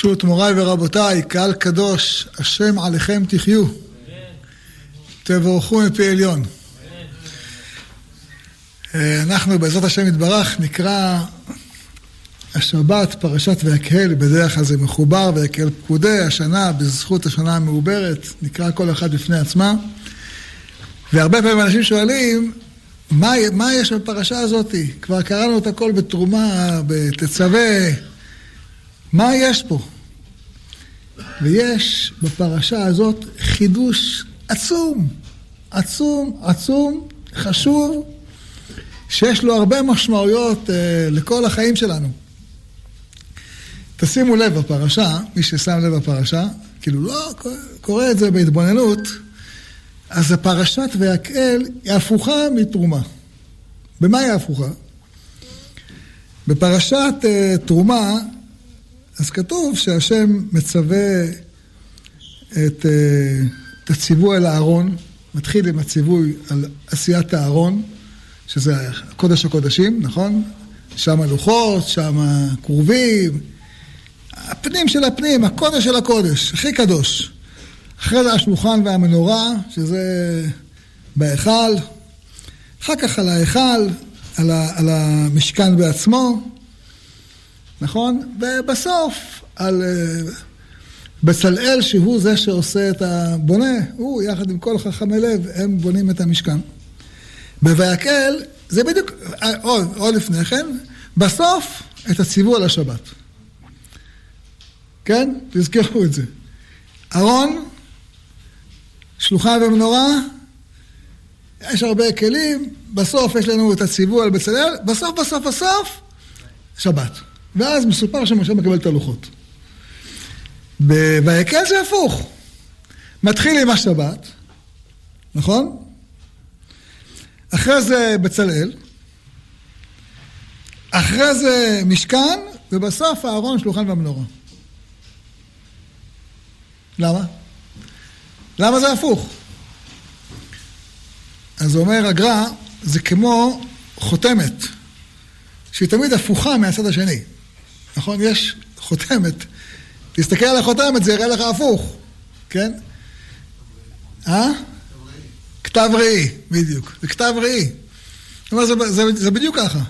פשוט מוריי ורבותיי, קהל קדוש, השם עליכם תחיו. תבורכו מפי עליון. אנחנו בעזרת השם יתברך נקרא השבת פרשת ויקהל, בדרך כלל זה מחובר ויקהל פקודי השנה בזכות השנה המעוברת, נקרא כל אחד בפני עצמה. והרבה פעמים אנשים שואלים, מה, מה יש בפרשה הזאת? כבר קראנו את הכל בתרומה, בתצווה, מה יש פה? ויש בפרשה הזאת חידוש עצום, עצום, עצום, חשוב, שיש לו הרבה משמעויות אה, לכל החיים שלנו. תשימו לב בפרשה, מי ששם לב בפרשה, כאילו לא קורא את זה בהתבוננות, אז הפרשת ויקהל היא הפוכה מתרומה. במה היא הפוכה? בפרשת uh, תרומה, אז כתוב שהשם מצווה את, uh, את הציווי על הארון, מתחיל עם הציווי על עשיית הארון, שזה קודש הקודשים, נכון? שם הלוחות, שם הכרובים, הפנים של הפנים, הקודש של הקודש, הכי קדוש. אחרי זה השולחן והמנורה, שזה בהיכל. אחר כך על ההיכל, על, על המשכן בעצמו, נכון? ובסוף על uh, בצלאל, שהוא זה שעושה את הבונה, הוא יחד עם כל חכמי לב, הם בונים את המשכן. בויקל, זה בדיוק, עוד, אה, עוד לפני כן, בסוף את הציווי על השבת. כן? תזכרו את זה. ארון, שלוחה ומנורה, יש הרבה כלים, בסוף יש לנו את הציווי על בצלאל, בסוף בסוף בסוף, שבת. ואז מסופר שמשה מקבל את הלוחות. בויקל זה הפוך. מתחיל עם השבת, נכון? אחרי זה בצלאל, אחרי זה משכן, ובסוף הארון, שלוחן והמנורה. למה? למה זה הפוך? אז אומר הגר"א, זה כמו חותמת, שהיא תמיד הפוכה מהצד השני. נכון? יש חותמת. תסתכל על החותמת, זה יראה לך הפוך, כן? אה? כתב ראי, בדיוק. זה כתב ראי. אומר, זה, זה, זה בדיוק ככה.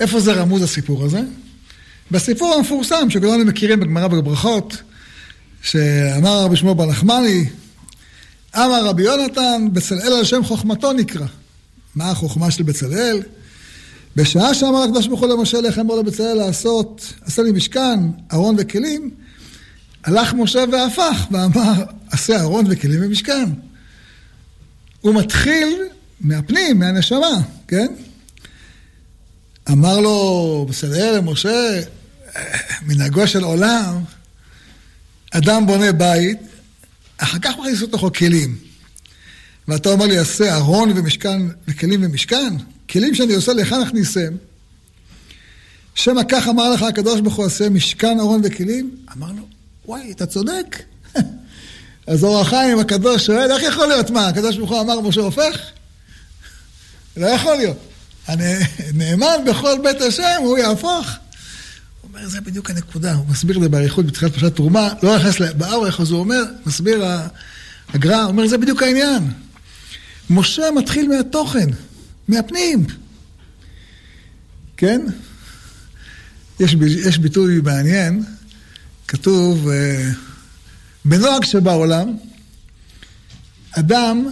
איפה זה רמוז הסיפור הזה? בסיפור המפורסם שכולנו מכירים בגמרא בברכות, שאמר רבי שמואל בר נחמני, אמר רבי יונתן, בצלאל על שם חוכמתו נקרא. מה החוכמה של בצלאל? בשעה שאמר הקדוש ברוך הוא למשה, לך אמור לבצלאל לעשות, עשה לי משכן, ארון וכלים, הלך משה והפך ואמר, עשה ארון וכלים ומשכן. הוא מתחיל מהפנים, מהנשמה, כן? אמר לו בצלאל למשה, מנהגו של עולם, אדם בונה בית, אחר כך מכניס לתוכו כלים. ואתה אומר לי, עשה ארון ומשכן, וכלים ומשכן? כלים שאני עושה לך נכניסם. שמא כך אמר לך הקדוש ברוך הוא עשה משכן ארון וכלים? אמרנו, וואי, אתה צודק. אז אור החיים הקדוש שואל, איך יכול להיות? מה, הקדוש ברוך הוא אמר משה הופך? לא יכול להיות. הנאמן בכל בית השם, הוא יהפוך. הוא אומר, זה בדיוק הנקודה. הוא מסביר את זה באריכות בתחילת פרשת תרומה, לא נכנס באורך, אז הוא אומר, מסביר הגר"א, הוא אומר, זה בדיוק העניין. משה מתחיל מהתוכן, מהפנים. כן? יש, יש ביטוי מעניין, כתוב, אה, בנוהג שבעולם, אדם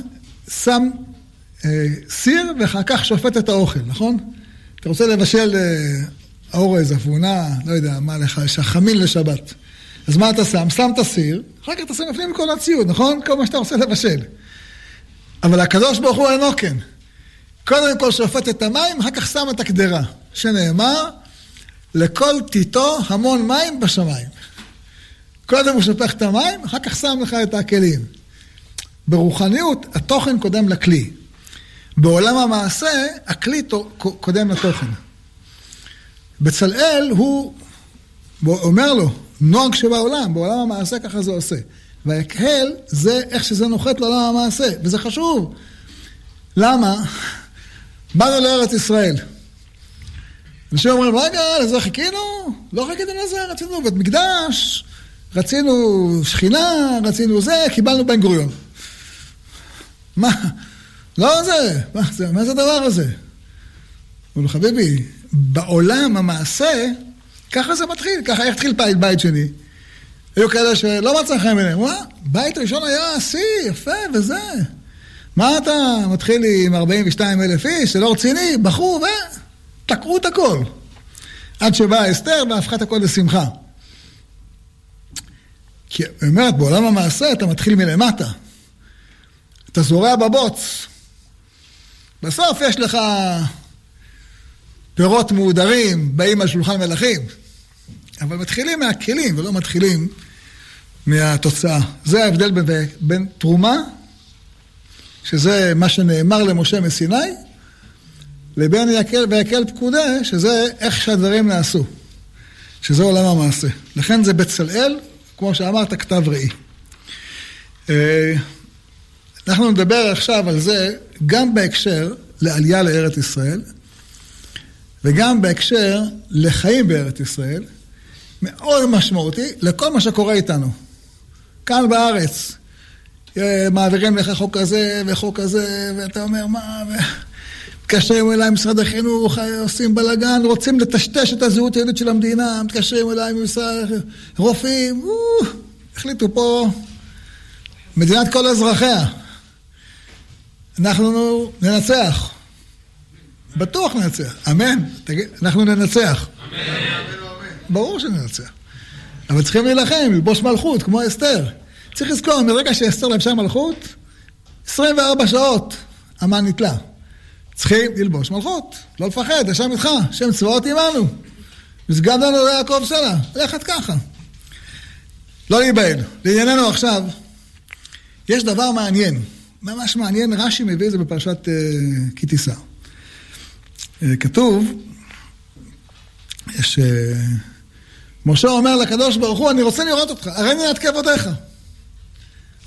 שם אה, סיר ואחר כך שופט את האוכל, נכון? אתה רוצה לבשל אה, אורז, אפונה, לא יודע, מה לך, חמין לשבת. אז מה אתה שם? שם את הסיר, אחר כך אתה שם בפנים כל הציוד, נכון? כל מה שאתה רוצה לבשל. אבל הקדוש ברוך הוא אינו כן. קודם כל שופט את המים, אחר כך שם את הקדרה, שנאמר, לכל טיטו המון מים בשמיים. קודם הוא שופך את המים, אחר כך שם לך את הכלים. ברוחניות, התוכן קודם לכלי. בעולם המעשה, הכלי קודם לתוכן. בצלאל הוא אומר לו, נוהג שבעולם, בעולם המעשה ככה זה עושה. והיקהל זה איך שזה נוחת לעולם המעשה, וזה חשוב. למה? באנו לארץ ישראל. אנשים אומרים, רגע, לזה חיכינו? לא חיכינו לזה, רצינו בית מקדש, רצינו שכינה, רצינו זה, קיבלנו בן גוריון. מה? לא זה, מה זה, מה זה הדבר הזה? אמרו חביבי, בעולם המעשה, ככה זה מתחיל, ככה איך התחיל בית, בית שני. היו כאלה שלא מצא חן בעיניהם? בית ראשון היה שיא, יפה וזה. מה אתה מתחיל עם 42 אלף איש, זה לא רציני, בחרו ותקעו את הכל. עד שבאה אסתר והפכה את הכל לשמחה. כי היא אומרת, בעולם המעשה אתה מתחיל מלמטה. אתה זורע בבוץ. בסוף יש לך פירות מהודרים, באים על שולחן מלכים. אבל מתחילים מהכלים ולא מתחילים מהתוצאה. זה ההבדל בין, בין תרומה, שזה מה שנאמר למשה מסיני, לבין יקל ויקל פקודה, שזה איך שהדברים נעשו. שזה עולם המעשה. לכן זה בצלאל, כמו שאמרת, כתב ראי. אה, אנחנו נדבר עכשיו על זה גם בהקשר לעלייה לארץ ישראל, וגם בהקשר לחיים בארץ ישראל, מאוד משמעותי לכל מה שקורה איתנו. כאן בארץ, מעבירים לך חוק כזה וחוק כזה, ואתה אומר, מה... מתקשרים אליי משרד החינוך, עושים בלאגן, רוצים לטשטש את הזהות היהודית של המדינה, מתקשרים אליי ממשרד רופאים, החליטו פה מדינת כל אזרחיה. אנחנו ננצח. בטוח ננצח. אמן. תגיד, אנחנו ננצח. אמן. ברור שננצח. אבל צריכים להילחם, ללבוש מלכות, כמו אסתר. צריך לזכור, מרגע שאסתר לבשה מלכות, 24 שעות המן נתלה. צריכים ללבוש מלכות, לא לפחד, השם איתך, שם צבאות עמנו. מסגד לנו ליעקב סלע, ללכת ככה. לא להיבהל. לענייננו עכשיו, יש דבר מעניין, ממש מעניין, רש"י מביא את זה בפרשת uh, כי תישא. Uh, כתוב, יש... Uh, משה אומר לקדוש ברוך הוא, אני רוצה לראות אותך, הרי אני עד כבודיך.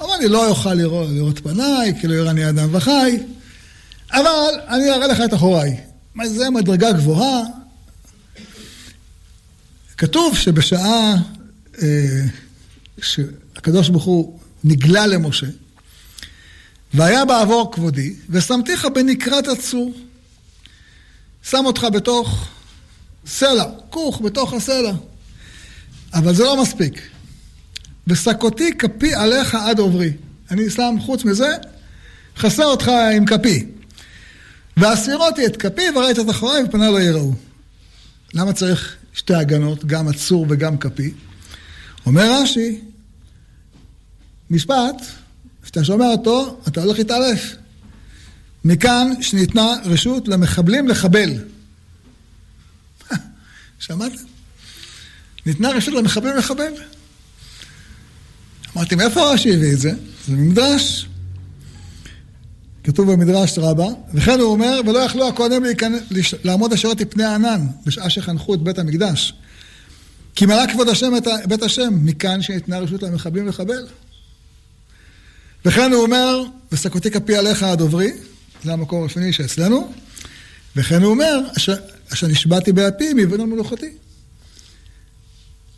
אבל אני לא אוכל לראות, לראות פניי, כי לא יראני אדם וחי. אבל אני אראה לך את אחוריי. זה מדרגה גבוהה. כתוב שבשעה אה, שהקדוש ברוך הוא נגלה למשה, והיה בעבור כבודי, ושמתיך בנקרת הצור. שם אותך בתוך סלע, כוך בתוך הסלע. אבל זה לא מספיק. ושקותי כפי עליך עד עוברי. אני שם חוץ מזה, חסר אותך עם כפי. והסירותי את כפי וראית את אחריי ופניי לא יראו. למה צריך שתי הגנות, גם הצור וגם כפי? אומר רש"י, משפט, כשאתה שומע אותו, אתה הולך להתעלף. מכאן שניתנה רשות למחבלים לחבל. שמעתם? ניתנה רשות למחבל לחבל. אמרתי, מאיפה רש"י הביא את זה? זה ממדרש. כתוב במדרש רבה, וכן הוא אומר, ולא יכלו הכהנים לעמוד השעות מפני הענן, בשעה שחנכו את בית המקדש. כי מלא כבוד השם את בית השם, מכאן שניתנה רשות למחבלים לחבל. וכן הוא אומר, וסקותי כפי עליך הדוברי, זה המקור השני שאצלנו, וכן הוא אומר, אשר נשבעתי באפי על מלוכתי.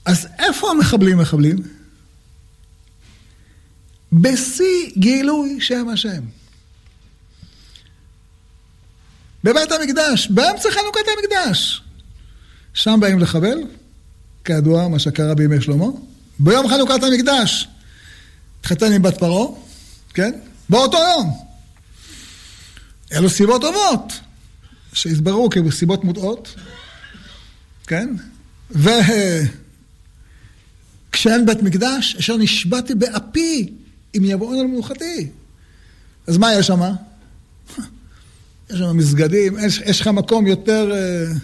אז איפה המחבלים מחבלים? בשיא גילוי שם השם. בבית המקדש, באמצע חנוכת המקדש. שם באים לחבל, כידוע, מה שקרה בימי שלמה. ביום חנוכת המקדש, התחתן עם בת פרעה, כן? באותו יום. אלו סיבות טובות, שהסברו כסיבות מוטעות, כן? וכשאין בית מקדש, אשר נשבעתי באפי אם יבואו על מנוחתי. אז מה יש שם? יש שם מסגדים, יש, לך מקום יותר uh,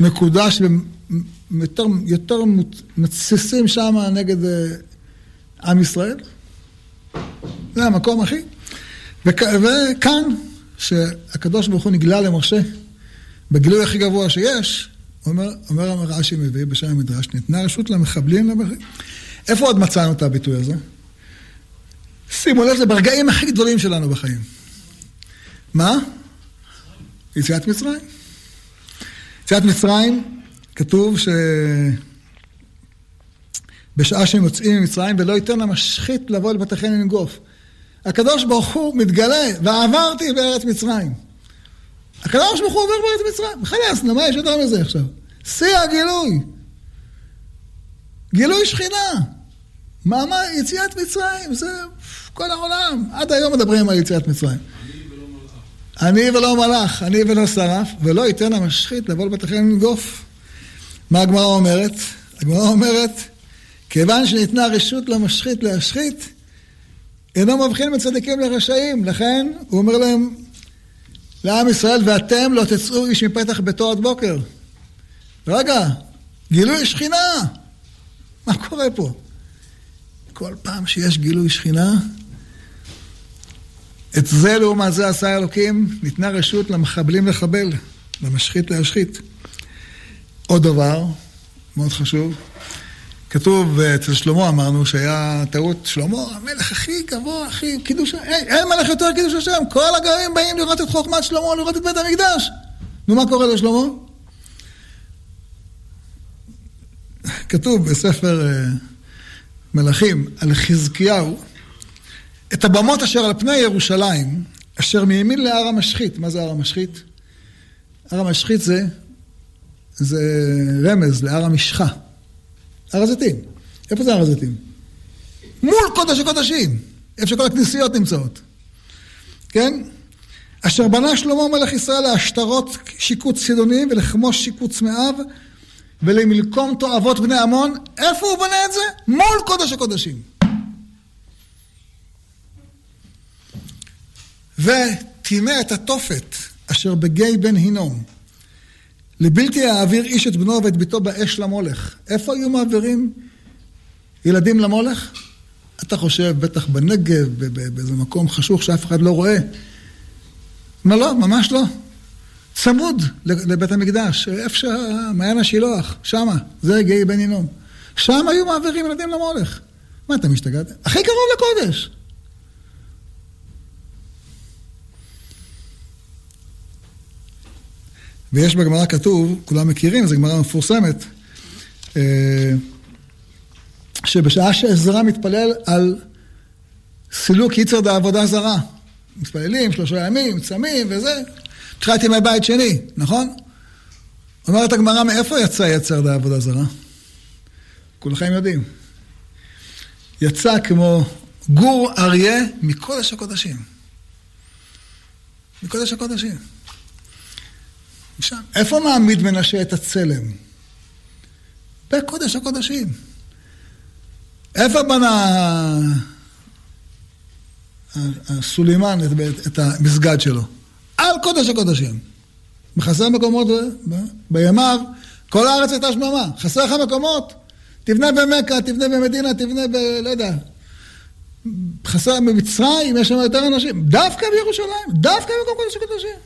מקודש ויותר יותר מתסיסים שם נגד uh, עם ישראל. זה המקום. וכ, וכאן, שהקדוש ברוך הוא נגלה למשה בגילוי הכי גבוה שיש, אומר, אומר רש"י מביא בשם המדרש, ניתנה רשות למחבלים למחבלים. איפה עוד מצאנו את הביטוי הזה? שימו לב, זה ברגעים הכי גדולים שלנו בחיים. מה? יציאת מצרים. יציאת מצרים, כתוב שבשעה שהם יוצאים ממצרים, ולא ייתן למשחית לבוא לבתיכם לנגוף. הקדוש ברוך הוא מתגלה, ועברתי בארץ מצרים. הקדוש ברוך הוא עובר בארץ מצרים. חלאס, למה יש יותר מזה עכשיו? שיא הגילוי. גילוי שכינה. מעמד יציאת מצרים, זה כל העולם. עד היום מדברים על יציאת מצרים. אני ולא מלאך, אני ולא שרף, ולא ייתן המשחית לבוא לבתיכם לנגוף. מה הגמרא אומרת? הגמרא אומרת, כיוון שניתנה רשות למשחית להשחית, אינו מבחין בין צדיקים לרשעים. לכן, הוא אומר להם, לעם ישראל, ואתם לא תצאו איש מפתח ביתו עד בוקר. רגע, גילוי שכינה. מה קורה פה? כל פעם שיש גילוי שכינה, את זה לעומת זה עשה אלוקים, ניתנה רשות למחבלים לחבל, למשחית להשחית. עוד דבר, מאוד חשוב, כתוב אצל שלמה אמרנו שהיה טעות, שלמה המלך הכי גבוה, הכי קידוש, אין, אין מלך יותר קידוש השם, כל הגרים באים לראות את חוכמת שלמה, לראות את בית המקדש. נו, מה קורה לשלמה? כתוב בספר אה, מלכים על חזקיהו, את הבמות אשר על פני ירושלים, אשר מימין להר המשחית. מה זה הר המשחית? הר המשחית זה, זה רמז להר המשחה. הר הזיתים. איפה זה הר הזיתים? מול קודש הקודשים, איפה שכל הכנסיות נמצאות. כן? אשר בנה שלמה מלך ישראל להשטרות שיקוץ צידונים ולחמוש שיקוץ מאב ולמלקום תועבות בני עמון. איפה הוא בנה את זה? מול קודש הקודשים. וטימא את התופת אשר בגיא בן הינום. לבלתי יעביר איש את בנו ואת ביתו באש למולך. איפה היו מעבירים ילדים למולך? אתה חושב, בטח בנגב, באיזה מקום חשוך שאף אחד לא רואה. מה לא, ממש לא. צמוד לבית המקדש, איפה שמעיין השילוח, שמה, זה גיא בן הינום. שם היו מעבירים ילדים למולך. מה, אתה משתגעת? הכי קרוב לקודש. ויש בגמרא כתוב, כולם מכירים, זו גמרא מפורסמת, אה, שבשעה שעזרא מתפלל על סילוק יצר דעבודה זרה, מתפללים שלושה ימים, צמים וזה, התחלתי מהבית שני, נכון? אומרת הגמרא, מאיפה יצא יצר דעבודה זרה? כולכם יודעים. יצא כמו גור אריה מקודש הקודשים. מקודש הקודשים. שם. איפה מעמיד מנשה את הצלם? בקודש הקודשים. איפה בנה הסולימאן את המסגד שלו? על קודש הקודשים. בחסר מקומות בימיו, כל הארץ הייתה שממה. חסר לך מקומות? תבנה במכה, תבנה במדינה, תבנה ב... לא יודע. חסר במצרים, יש שם יותר אנשים. דווקא בירושלים, דווקא במקום קודש הקודשים.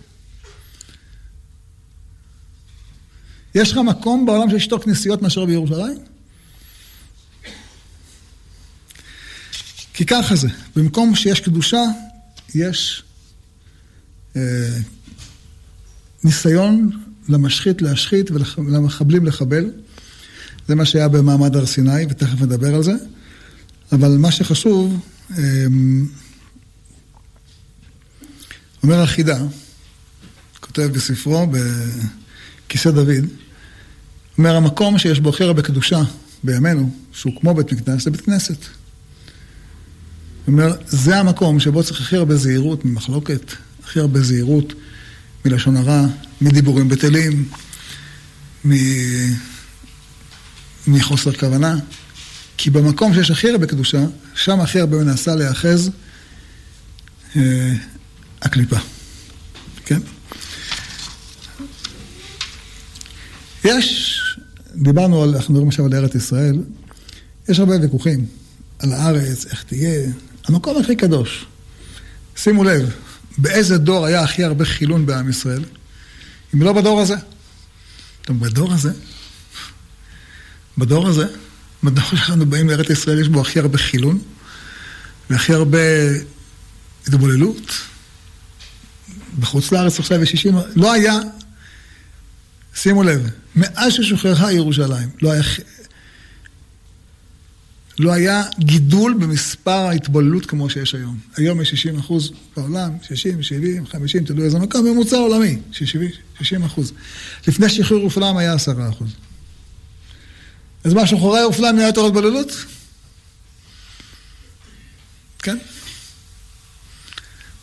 יש לך מקום בעולם שיש יותר כנסיות מאשר בירושלים? כי ככה זה, במקום שיש קדושה, יש ניסיון למשחית להשחית ולמחבלים לחבל. זה מה שהיה במעמד הר סיני, ותכף נדבר על זה. אבל מה שחשוב, אה, אומר החידה, כותב בספרו, בכיסא דוד, אומר, המקום שיש בו הכי הרבה קדושה בימינו, שהוא כמו בית מקדש, זה בית כנסת. הוא אומר, זה המקום שבו צריך הכי הרבה זהירות ממחלוקת, הכי הרבה זהירות מלשון הרע, מדיבורים בטלים, מ... מחוסר כוונה. כי במקום שיש הכי הרבה קדושה, שם הכי הרבה מנסה להיאחז אה, הקליפה. כן? יש דיברנו על, אנחנו מדברים עכשיו על ארץ ישראל, יש הרבה ויכוחים על הארץ, איך תהיה, המקום הכי קדוש. שימו לב, באיזה דור היה הכי הרבה חילון בעם ישראל? אם לא בדור הזה. טוב, בדור הזה, בדור הזה, בדור שלנו באים לארץ ישראל, יש בו הכי הרבה חילון, והכי הרבה התבוללות. בחוץ לארץ עכשיו יש 60, לא היה שימו לב, מאז ששוחררה ירושלים, לא היה, לא היה גידול במספר ההתבוללות כמו שיש היום. היום יש 60 אחוז בעולם, 60, 70, 50, תלוי איזה מקום, ממוצע עולמי, 60 אחוז. לפני שחרור ירושלים היה 10 אחוז. אז מה, שוחררה ירושלים נהיה יותר התבוללות? כן?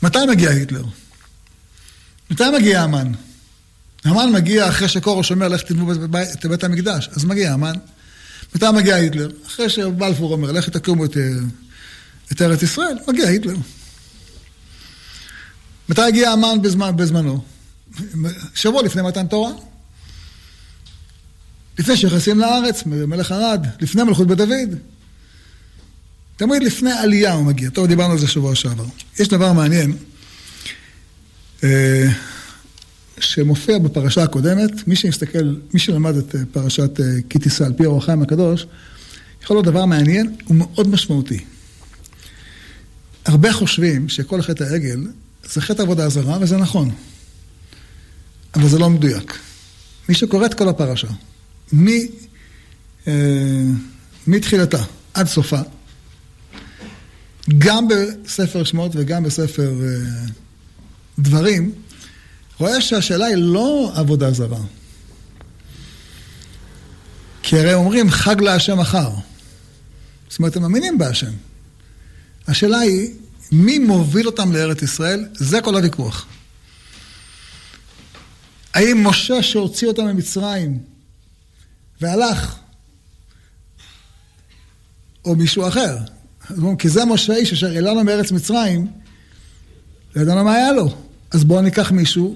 מתי מגיע היטלר? מתי מגיע המן? המן מגיע אחרי שקורוש אומר, לך תבנו את בית המקדש. אז מגיע המן. מתי מגיע היטלר? אחרי שבלפור אומר, לך תקומו את, את ארץ ישראל, מגיע היטלר. מתי הגיע המן בזמן, בזמנו? שבוע לפני מתן תורה. לפני שנכנסים לארץ, מלך ערד, לפני מלכות בית דוד. תמיד לפני עלייה הוא מגיע. טוב, דיברנו על זה שבוע שעבר. יש דבר מעניין. שמופיע בפרשה הקודמת, מי שמסתכל, מי שלמד את אה, פרשת אה, כי תישא על פי אור החיים הקדוש, יכול להיות דבר מעניין ומאוד משמעותי. הרבה חושבים שכל חטא העגל זה חטא עבודה זרה, וזה נכון. אבל זה לא מדויק. מי שקורא את כל הפרשה, מ, אה, מתחילתה עד סופה, גם בספר שמות וגם בספר אה, דברים, רואה שהשאלה היא לא עבודה זרה. כי הרי אומרים חג להשם מחר. זאת אומרת, הם מאמינים בהשם. השאלה היא, מי מוביל אותם לארץ ישראל? זה כל הוויכוח. האם משה שהוציא אותם ממצרים והלך, או מישהו אחר? כי זה משה איש אשר העלה מארץ מצרים, לא ידענו מה היה לו. אז בואו ניקח מישהו,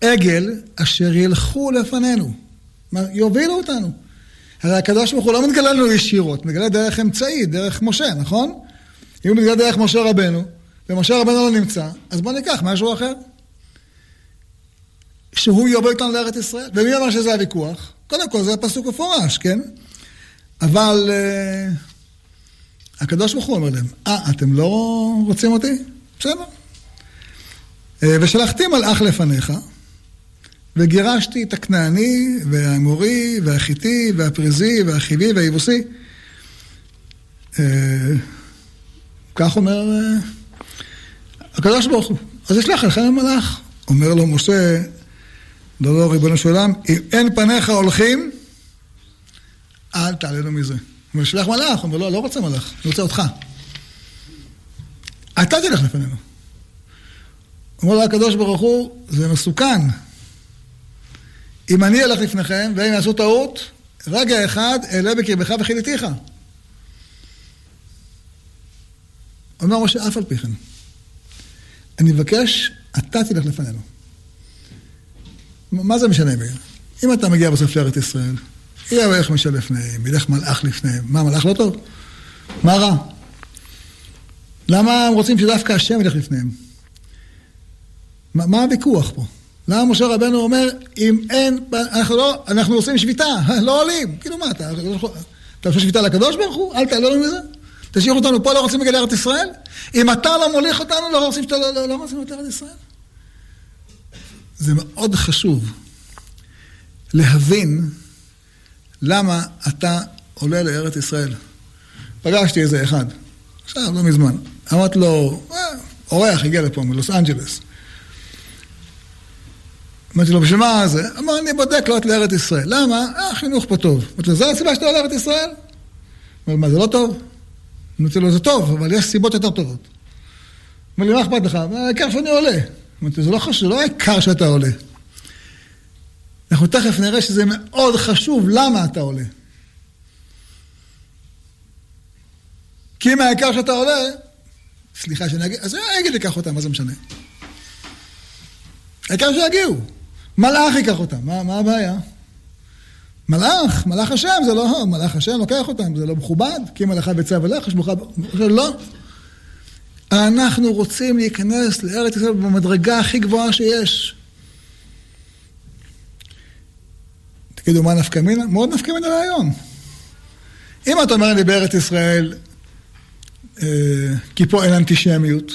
עגל, אשר ילכו לפנינו. יובילו אותנו. הרי הקדוש ברוך הוא לא מתגלה לנו ישירות, מתגלה דרך אמצעי, דרך משה, נכון? אם הוא מתגלה דרך משה רבנו, ומשה רבנו לא נמצא, אז בואו ניקח משהו אחר. שהוא יוביל אותנו לארץ ישראל. ומי אמר שזה הוויכוח? קודם כל זה הפסוק מפורש, כן? אבל uh, הקדוש ברוך הוא אומר להם, אה, אתם לא רוצים אותי? בסדר. אה, ושלחתי מלאך לפניך, וגירשתי את הכנעני, והאמורי, והחיטי, והפריזי, והחיבי, והיבוסי. אה, כך אומר אה, הקדוש ברוך הוא. אז אשלח לכם מלאך. אומר לו משה, לא, לא, ריבונו של עולם, אם אין פניך הולכים, אל תעלנו מזה. הוא שלח מלאך. הוא אומר, לא, לא רוצה מלאך, אני רוצה אותך. אתה תלך לפנינו. אומר לו הקדוש ברוך הוא, זה מסוכן. אם אני אלך לפניכם, והם יעשו טעות, רגע אחד אעלה בקרבך וחיליתיך. אומר משה, אף על פי כן. אני מבקש, אתה תלך לפנינו. מה זה משנה לי? אם אתה מגיע בסוף לארץ ישראל, יהיה מלך משל לפניהם, ילך מלאך לפניהם. מה, מלאך לא טוב? מה רע? למה הם רוצים שדווקא השם ילך לפניהם? מה, מה הוויכוח פה? למה משה רבנו אומר, אם אין, אנחנו לא, אנחנו עושים שביתה, לא עולים. כאילו מה, אתה, אתה עושה שביתה לקדוש ברוך הוא? אל תעלה לנו מזה. תשאיר אותנו פה, לא רוצים לגלי ארץ ישראל? אם אתה לא מוליך אותנו, לא רוצים שאתה לא, לא, לא רוצים את ארץ ישראל? זה מאוד חשוב להבין למה אתה עולה לארץ ישראל. פגשתי איזה אחד, עכשיו, לא מזמן. אמרתי לו, אה, אורח הגיע לפה מלוס אנג'לס. אמרתי לו, בשביל מה זה? אמר, אני בודק לעלות לארץ ישראל. למה? אה, החינוך פה טוב. אמרתי לו, זו הסיבה שאתה עולה לארץ ישראל? אמר, מה, זה לא טוב? אמרתי לו, זה טוב, אבל יש סיבות יותר טובות. אמר לי, מה אכפת לך? העיקר שאני עולה. אמרתי, זה לא חשוב, זה לא העיקר שאתה עולה. אנחנו תכף נראה שזה מאוד חשוב למה אתה עולה. כי אם העיקר שאתה עולה, סליחה שאני אגיד, אז אגיד ייקח אותם, מה זה משנה? העיקר שיגיעו. מלאך ייקח אותם, מה, מה הבעיה? מלאך, מלאך השם, זה לא, מלאך השם לוקח אותם, זה לא מכובד, כי מלאכה ביצה יש מכובד, לא. אנחנו רוצים להיכנס לארץ ישראל במדרגה הכי גבוהה שיש. תגידו, מה נפקא מינה? מאוד נפקא מינה רעיון. אם אתה אומר לי בארץ ישראל, אה, כי פה אין אנטישמיות,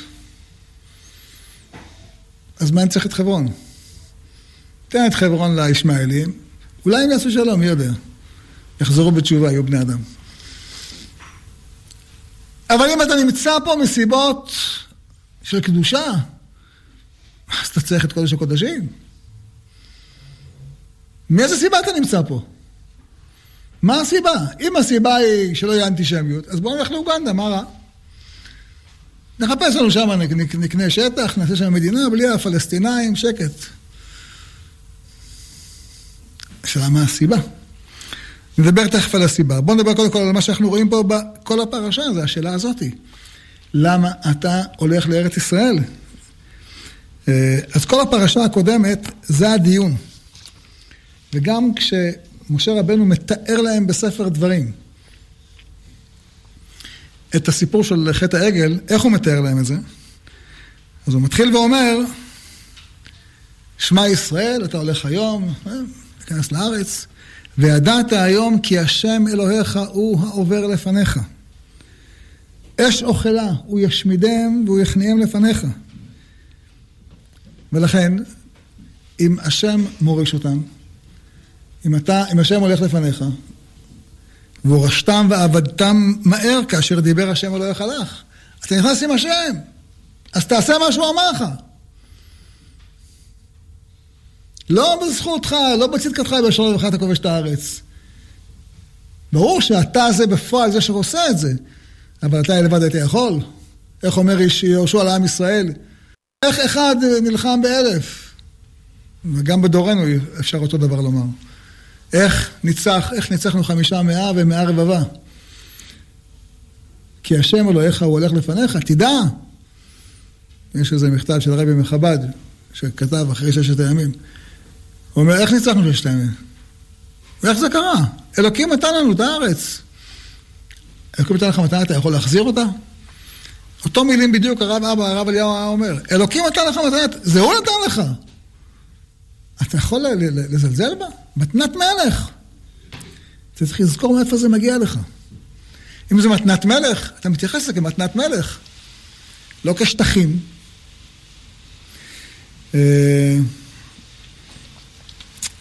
אז מה אני צריך את חברון? תן את חברון לישמעאלים, אולי הם יעשו שלום, מי יודע. יחזרו בתשובה, יהיו בני אדם. אבל אם אתה נמצא פה מסיבות של קדושה, אז אתה צריך את קודש הקודשים. מאיזה סיבה אתה נמצא פה? מה הסיבה? אם הסיבה היא שלא יהיה אנטישמיות, אז בואו נלך לאוגנדה, מה רע? נחפש לנו שם, נקנה שטח, נעשה שם מדינה, בלי הפלסטינאים, שקט. השאלה מה הסיבה? נדבר תכף על הסיבה. בואו נדבר קודם כל על מה שאנחנו רואים פה בכל הפרשה, זה השאלה הזאתי. למה אתה הולך לארץ ישראל? אה, אז כל הפרשה הקודמת, זה הדיון. וגם כשמשה רבנו מתאר להם בספר דברים את הסיפור של חטא העגל, איך הוא מתאר להם את זה? אז הוא מתחיל ואומר, שמע ישראל, אתה הולך היום, אה, לארץ, וידעת היום כי השם אלוהיך הוא העובר לפניך. אש אוכלה, הוא ישמידם והוא יכניעם לפניך. ולכן, אם השם מוריש אותם, אם אתה, אם השם הולך לפניך, והורשתם ועבדתם מהר כאשר דיבר השם אלוהיך לך, אתה נכנס עם השם, אז תעשה מה שהוא אמר לך. לא בזכותך, לא בצדקתך בשלום ובך אתה כובש את הארץ. ברור שאתה זה בפועל זה שעושה את זה, אבל אתה לבד היית יכול. איך אומר יהושע לעם ישראל? איך אחד נלחם באלף? וגם בדורנו אפשר אותו דבר לומר. איך ניצח, איך ניצחנו חמישה מאה ומאה רבבה? כי השם אלוהיך הוא הולך לפניך, תדע. יש איזה מכתב של הרבי מחב"ד, שכתב אחרי ששת הימים. הוא אומר, איך ניצחנו ששת הימים? ואיך זה קרה? אלוקים נתן לנו את הארץ. אלוקים נתן לך מתנה, אתה יכול להחזיר אותה? אותו מילים בדיוק הרב אבא, הרב אליהו היה אומר, אלוקים נתן לך מתנה, זה הוא נתן לך. אתה יכול לזלזל בה? מתנת מלך. אתה צריך לזכור מאיפה זה מגיע לך. אם זה מתנת מלך, אתה מתייחס לזה כמתנת מלך, לא כשטחים.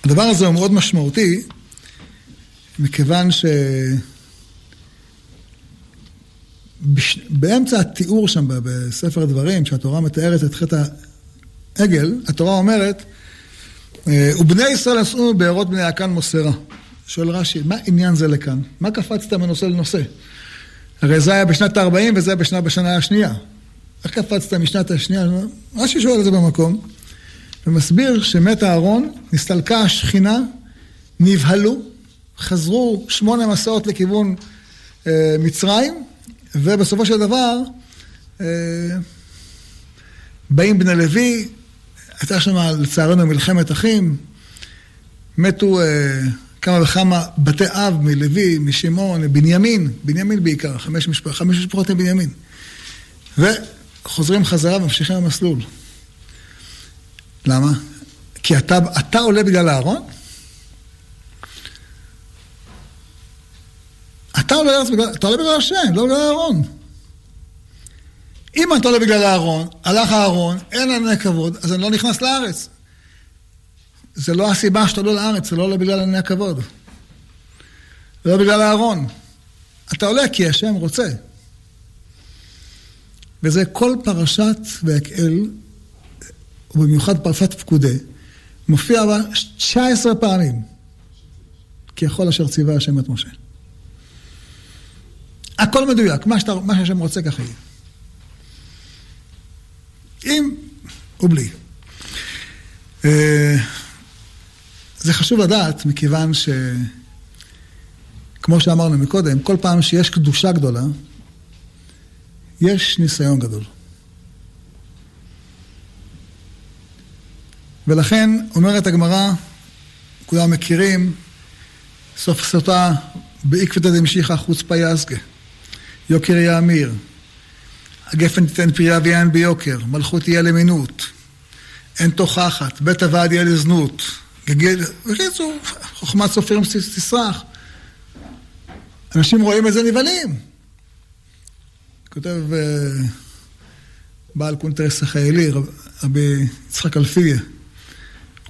הדבר הזה הוא מאוד משמעותי, מכיוון ש... באמצע התיאור שם בספר הדברים, שהתורה מתארת את חטא העגל, התורה אומרת, אה, ובני ישראל עשו בארות בני הקן מוסרה. שואל רש"י, מה עניין זה לכאן? מה קפצת מנושא לנושא? הרי זה היה בשנת ה-40 וזה היה בשנה, בשנה השנייה. איך קפצת משנת השנייה? רש"י שואל את זה במקום, ומסביר שמת אהרון, נסתלקה השכינה, נבהלו, חזרו שמונה מסעות לכיוון אה, מצרים, ובסופו של דבר אה, באים בני לוי, הייתה שם לצערנו מלחמת אחים, מתו אה, כמה וכמה בתי אב מלוי, משמעון, בנימין, בנימין בעיקר, חמש, משפ... חמש משפחות עם בנימין. וחוזרים חזרה וממשיכים במסלול. למה? כי אתה, אתה עולה בגלל אהרון? אתה עולה לארץ בגלל, אתה עולה בגלל השם, לא בגלל אהרון. אם אתה עולה בגלל אהרון, הלך אהרון, אין ענייני כבוד, אז אני לא נכנס לארץ. זה לא הסיבה שאתה עולה לארץ, זה לא עולה בגלל ענייני הכבוד. זה לא בגלל אהרון. אתה עולה כי השם רוצה. וזה כל פרשת ויקהל, ובמיוחד פרשת פקודי, מופיע בה 19 פעמים, כי יכול אשר ציווה השם את משה. הכל מדויק, מה, מה שהשם רוצה ככה יהיה. עם ובלי. אה, זה חשוב לדעת, מכיוון ש... כמו שאמרנו מקודם, כל פעם שיש קדושה גדולה, יש ניסיון גדול. ולכן אומרת הגמרא, כולם מכירים, סוף סוטה בעקבתא דמשיחא חוצפה יזגה. יוקר יאמיר. הגפן תיתן פריה ויין ביוקר, מלכות תהיה למינות, אין תוכחת, בית הוועד יהיה לזנות, גגל, בקיצור, חוכמת סופרים תסרח. אנשים רואים את זה נבהלים. כותב uh, בעל קונטרס החיילי, רבי יצחק אלפיה,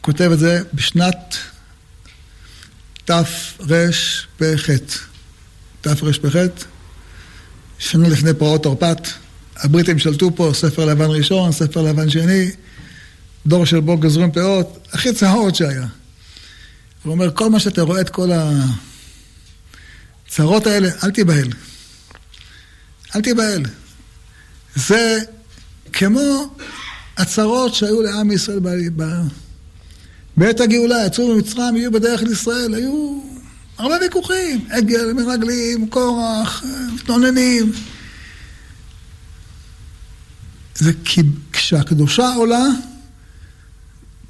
כותב את זה בשנת תרפ"ח. תרפ"ח, שנה לפני פרעות תרפ"ט. הבריטים שלטו פה, ספר לבן ראשון, ספר לבן שני, דור של בו גזרים פאות, הכי צהרות שהיה. הוא אומר, כל מה שאתה רואה את כל הצרות האלה, אל תיבהל. אל תיבהל. זה כמו הצרות שהיו לעם ישראל ב... בעת הגאולה, יצאו ממצרים, יהיו בדרך לישראל, היו הרבה ויכוחים, עגל, מרגלים, קורח, מתלוננים. זה כי כשהקדושה עולה,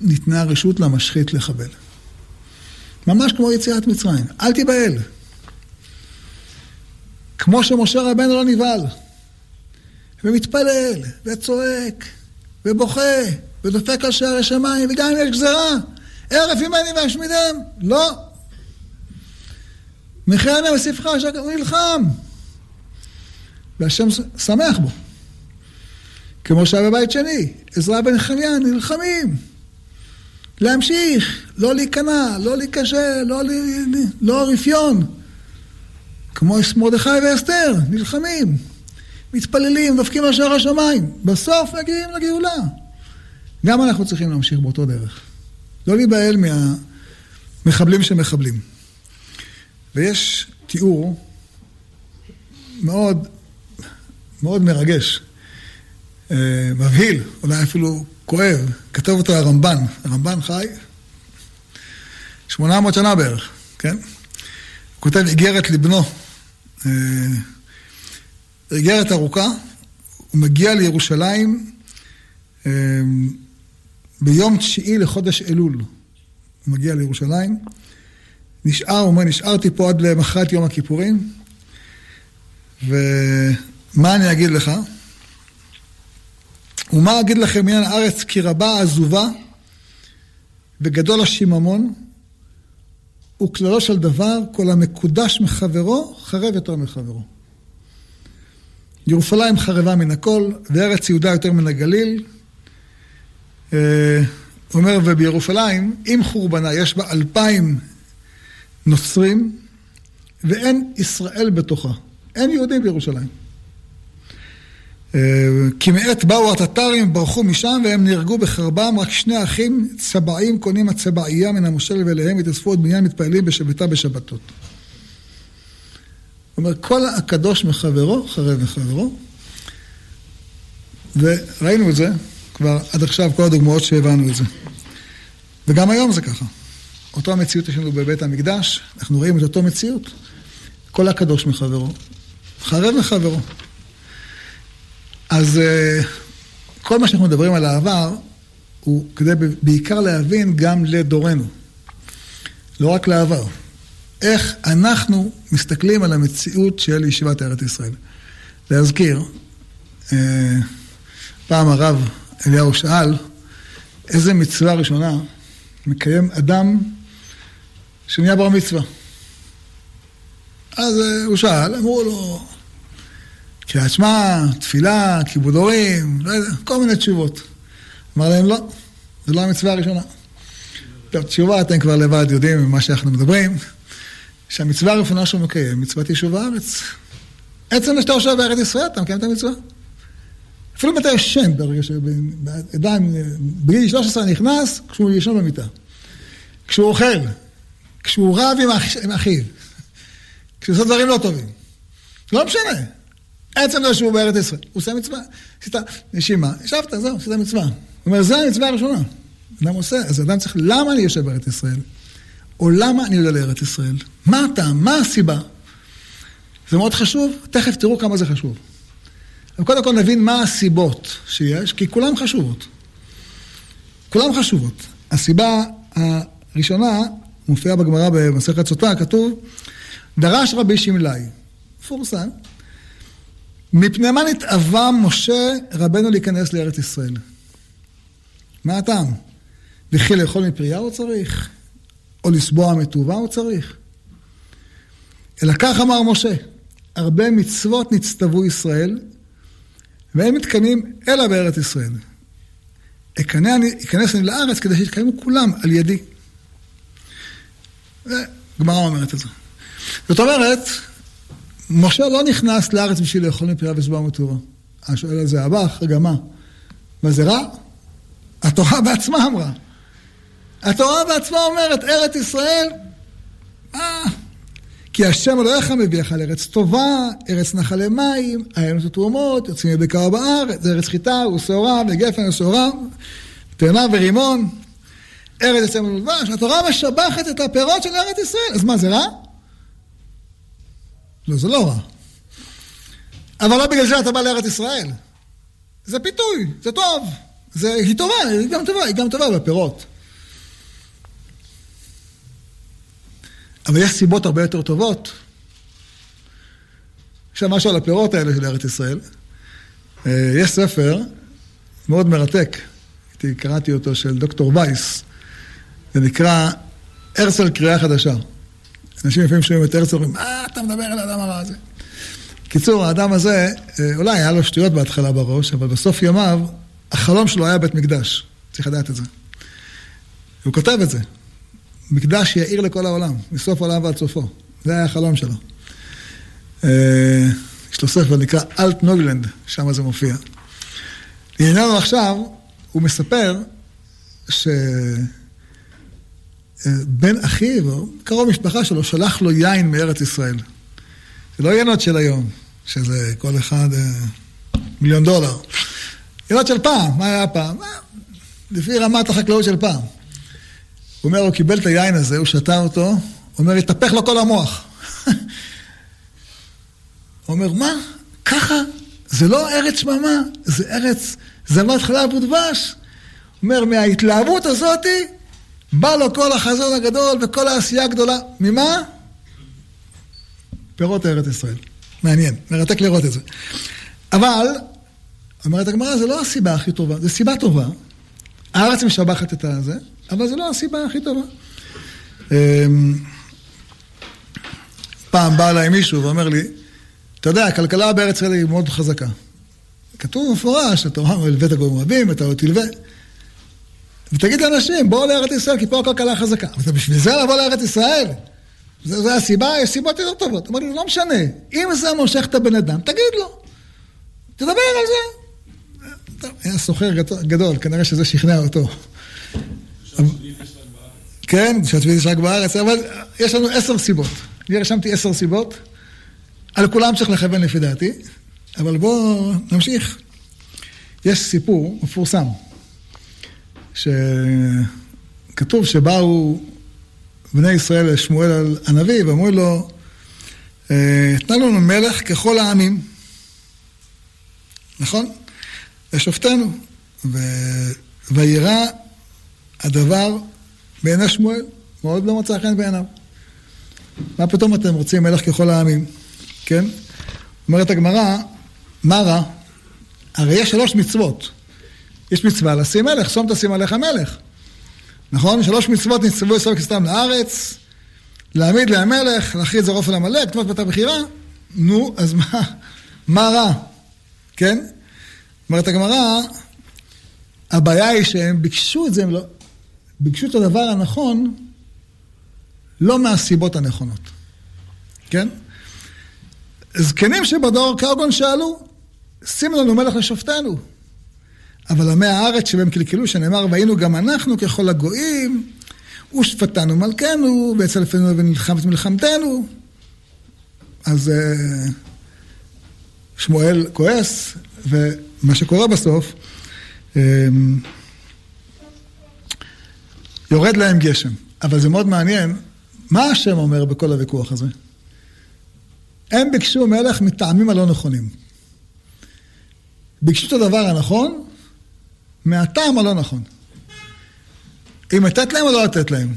ניתנה רשות למשחית לחבל. ממש כמו יציאת מצרים. אל תיבהל. כמו שמשה רבנו לא נבהל, ומתפלל, וצועק, ובוכה, ודופק על שערי שמיים, וגם אם יש גזרה, ערף ממני ואשמידם. לא. מחיינה וספחה, הוא נלחם. והשם שמח בו. כמו שהיה בבית שני, עזרא בן נחמיה נלחמים. להמשיך, לא להיכנע, לא להיכשל, לא, לא רפיון. כמו מרדכי ואסתר, נלחמים, מתפללים, דופקים על שער השמיים. בסוף מגיעים לגאולה. גם אנחנו צריכים להמשיך באותו דרך. לא להיבהל מהמחבלים שמחבלים. ויש תיאור מאוד, מאוד מרגש, אה, מבהיל, אולי אפילו כואב, כתב אותו הרמב"ן, הרמב"ן חי 800 שנה בערך, כן? הוא כותב איגרת לבנו, אה, איגרת ארוכה, הוא מגיע לירושלים אה, ביום תשיעי לחודש אלול. הוא מגיע לירושלים, נשאר, הוא אומר, נשארתי פה עד למחרת יום הכיפורים, ומה אני אגיד לך? ומה אגיד לכם מעניין הארץ כי רבה עזובה וגדול השיממון וכללו של דבר כל המקודש מחברו חרב יותר מחברו. ירושלים חרבה מן הכל וארץ יהודה יותר מן הגליל. אה, אומר ובירושלים עם חורבנה יש בה אלפיים נוצרים ואין ישראל בתוכה. אין יהודים בירושלים. כי מעת באו הטטרים, ברחו משם והם נהרגו בחרבם, רק שני אחים צבעים קונים הצבעייה מן המושל ואליהם התאספו עוד בניין מתפעלים בשבתה בשבתות. זאת אומרת, כל הקדוש מחברו, חרב מחברו, וראינו את זה כבר עד עכשיו, כל הדוגמאות שהבנו את זה. וגם היום זה ככה. אותו המציאות יש לנו בבית המקדש, אנחנו רואים את אותו מציאות. כל הקדוש מחברו, חרב מחברו. אז אה, כל מה שאנחנו מדברים על העבר, הוא כדי בעיקר להבין גם לדורנו. לא רק לעבר. איך אנחנו מסתכלים על המציאות של ישיבת ארץ ישראל. להזכיר, אה, פעם הרב אליהו שאל, איזה מצווה ראשונה מקיים אדם שנהיה בר מצווה. אז אה, הוא שאל, אמרו לו, קריאת שמע, תפילה, כיבוד הורים, לא יודע, כל מיני תשובות. אמר להם, לא, זו לא המצווה הראשונה. טוב, תשובה אתם כבר לבד יודעים ממה שאנחנו מדברים, שהמצווה הראשונה שהוא מקיים, מצוות יישוב הארץ. עצם שאתה יושב בארץ ישראל, אתה מקיים את המצווה. אפילו אם אתה ישן ברגע שאדם בגיל 13 נכנס, כשהוא ישן במיטה. כשהוא אוכל, כשהוא רב עם, אח, עם אחיו, כשהוא עושה דברים לא טובים. לא משנה. עצם זה שהוא בארץ ישראל, הוא עושה מצווה. עשית נשימה, ישבת, זהו, עשית מצווה. הוא אומר, זו המצווה הראשונה. אדם עושה, אז אדם צריך, למה אני יושב בארץ ישראל? או למה אני עולה לארץ ישראל? מה הטעם? מה הסיבה? זה מאוד חשוב, תכף תראו כמה זה חשוב. קודם כל נבין מה הסיבות שיש, כי כולן חשובות. כולן חשובות. הסיבה הראשונה מופיעה בגמרא במסכת סוטה, כתוב, דרש רבי שמלאי, מפורסם, מפני מה נתאווה משה רבנו להיכנס לארץ ישראל? מה הטעם? וכי לאכול מפרייה הוא צריך? או לסבוע מטובה הוא צריך? אלא כך אמר משה, הרבה מצוות נצטוו ישראל, והם מתקיימים אלא בארץ ישראל. אכנס אני לארץ כדי שיתקיימו כולם על ידי. גמרא אומרת את זה. זאת אומרת, משה לא נכנס לארץ בשביל לאכול מפירה ושבוע מטורו. השואל הזה, הבא, רגע, מה? מה זה רע? התורה בעצמה אמרה. התורה בעצמה אומרת, ארץ ישראל, מה? כי השם אלוהיך מביאך לארץ טובה, ארץ נחלי מים, היינו את התרומות, יוצאים מבקר בארץ, זה ארץ חיטה ושעורה וגפן ושעורה, תאנה ורימון, ארץ יצא מלבש, התורה משבחת את הפירות של ארץ ישראל, אז מה, זה רע? לא, זה לא רע. אבל לא בגלל זה אתה בא לארץ ישראל. זה פיתוי, זה טוב. זה, היא טובה, היא גם טובה, היא גם טובה בפירות. אבל יש סיבות הרבה יותר טובות. עכשיו משהו על הפירות האלה של ארץ ישראל. אה, יש ספר מאוד מרתק, קראתי אותו, של דוקטור וייס. זה נקרא הרצל קריאה חדשה. אנשים לפעמים שומעים את הרצל ואומרים, מה אתה מדבר על האדם הרע הזה? קיצור, האדם הזה, אה, אולי היה לו שטויות בהתחלה בראש, אבל בסוף ימיו, החלום שלו היה בית מקדש. צריך לדעת את זה. הוא כותב את זה. מקדש יאיר לכל העולם, מסוף העולם ועד סופו. זה היה החלום שלו. אה, יש לו ספר נקרא אלט נוגלנד, שם זה מופיע. לענייננו עכשיו, הוא מספר שבן אחיו, קרוב משפחה שלו, שלח לו יין מארץ ישראל. זה לא ינות של היום, שזה כל אחד אה, מיליון דולר. ינות של פעם, מה היה פעם? לפי רמת החקלאות של פעם. אומר, הוא קיבל את היין הזה, הוא שתה אותו, אומר, התהפך לו כל המוח. הוא אומר, מה? ככה? זה לא ארץ שממה, זה ארץ זבת חלב ודבש. הוא אומר, מההתלהבות הזאתי, בא לו כל החזון הגדול וכל העשייה הגדולה. ממה? פירות ארץ ישראל. מעניין, מרתק לראות את זה. אבל, אומרת הגמרא, זה לא הסיבה הכי טובה, זו סיבה טובה. הארץ משבחת את הזה, אבל זו לא הסיבה הכי טובה. אמ, פעם בא אליי מישהו ואומר לי, אתה יודע, הכלכלה בארץ ישראל היא מאוד חזקה. כתוב במפורש, התורה הלווית גורם רבים, אתה עוד תלווה. ותגיד לאנשים, בואו לארץ ישראל, כי פה הכלכלה חזקה. אבל בשביל זה לבוא לארץ ישראל? זו הסיבה, יש סיבות יותר טובות. אמרתי, לא משנה. אם זה מושך את הבן אדם, תגיד לו. תדבר על זה. היה סוחר גדול, כנראה שזה שכנע אותו. כן, שהצביעות יש רק בארץ, אבל יש לנו עשר סיבות. אני רשמתי עשר סיבות, על כולם צריך לכוון לפי דעתי, אבל בואו נמשיך. יש סיפור מפורסם, שכתוב שבאו בני ישראל לשמואל הנביא ואמרו לו, אה, תנה לנו מלך ככל העמים. נכון? ושופטנו. ו... וירא הדבר בעיני שמואל, מאוד לא מצא חן בעיניו. מה פתאום אתם רוצים מלך ככל העמים, כן? אומרת הגמרא, מה רע? הרי יש שלוש מצוות. יש מצווה לשים מלך, שום תשים עליך מלך. נכון? שלוש מצוות נצטוו ישראל כסתם לארץ, להעמיד להם מלך, להכריז זרוף ולעמלק, תמות בתה בחירה. נו, אז מה, מה רע? כן? אומרת הגמרא, הבעיה היא שהם ביקשו את זה, הם לא... ביקשו את הדבר הנכון לא מהסיבות הנכונות, כן? זקנים שבדור קרגון שאלו, שים לנו מלך לשופטנו. אבל עמי הארץ שבהם קלקלו, שנאמר, והיינו גם אנחנו ככל הגויים, ושפטנו מלכנו, ואצלפנו ונלחם את מלחמתנו. אז uh, שמואל כועס, ומה שקורה בסוף, um, יורד להם גשם. אבל זה מאוד מעניין, מה השם אומר בכל הוויכוח הזה? הם ביקשו מלך מטעמים הלא נכונים. ביקשו את הדבר הנכון, מהטעם הלא נכון. אם לתת להם או לא לתת להם?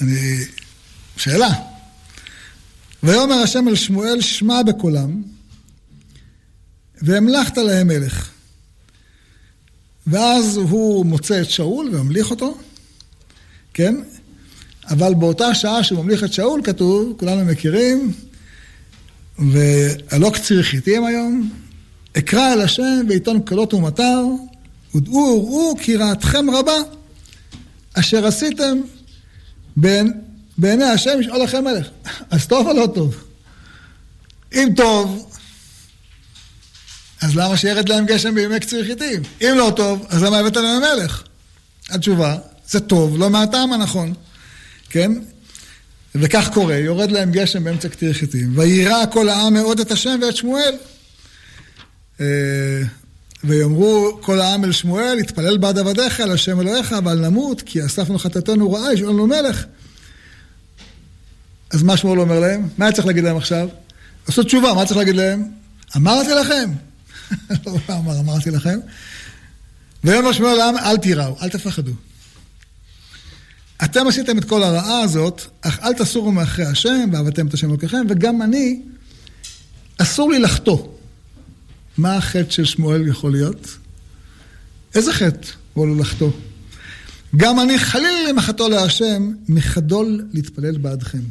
אני... שאלה. ויאמר השם אל שמואל, שמע בקולם, והמלכת להם מלך. ואז הוא מוצא את שאול וממליך אותו, כן? אבל באותה שעה שהוא ממליך את שאול, כתוב, כולנו מכירים, והלא קציר חיטים היום, אקרא אל השם ועיתון קלות ומטר, ודעו וראו כי רעתכם רבה, אשר עשיתם בין, בעיני השם ישאול לכם מלך. אז טוב או לא טוב? אם טוב, אז למה שירד להם גשם בימי קציר חיטים? אם לא טוב, אז למה הבאת להם מלך? התשובה, זה טוב, לא מהטעם הנכון, כן? וכך קורה, יורד להם גשם באמצע קטיר חיטים, וירא כל העם מאוד את השם ואת שמואל. אה, ויאמרו כל העם אל שמואל, התפלל בעד עבדיך אל השם אלוהיך, אבל נמות, כי אספנו חטאתנו רעה, יש לנו מלך. אז מה שמואל אומר להם? מה היה צריך להגיד להם עכשיו? עשו תשובה, מה צריך להגיד להם? אמרתי לכם. לא אמר, אמרתי לכם. ויאמר שמואל לעם, אל תיראו, אל תפחדו. אתם עשיתם את כל הרעה הזאת, אך אל תסורו מאחרי השם, ועבדתם את השם אלוקיכם, וגם אני, אסור לי לחטוא. מה החטא של שמואל יכול להיות? איזה חטא הוא עלול לחטוא? גם אני חלילה למחתו להשם, מחדול להתפלל בעדכם.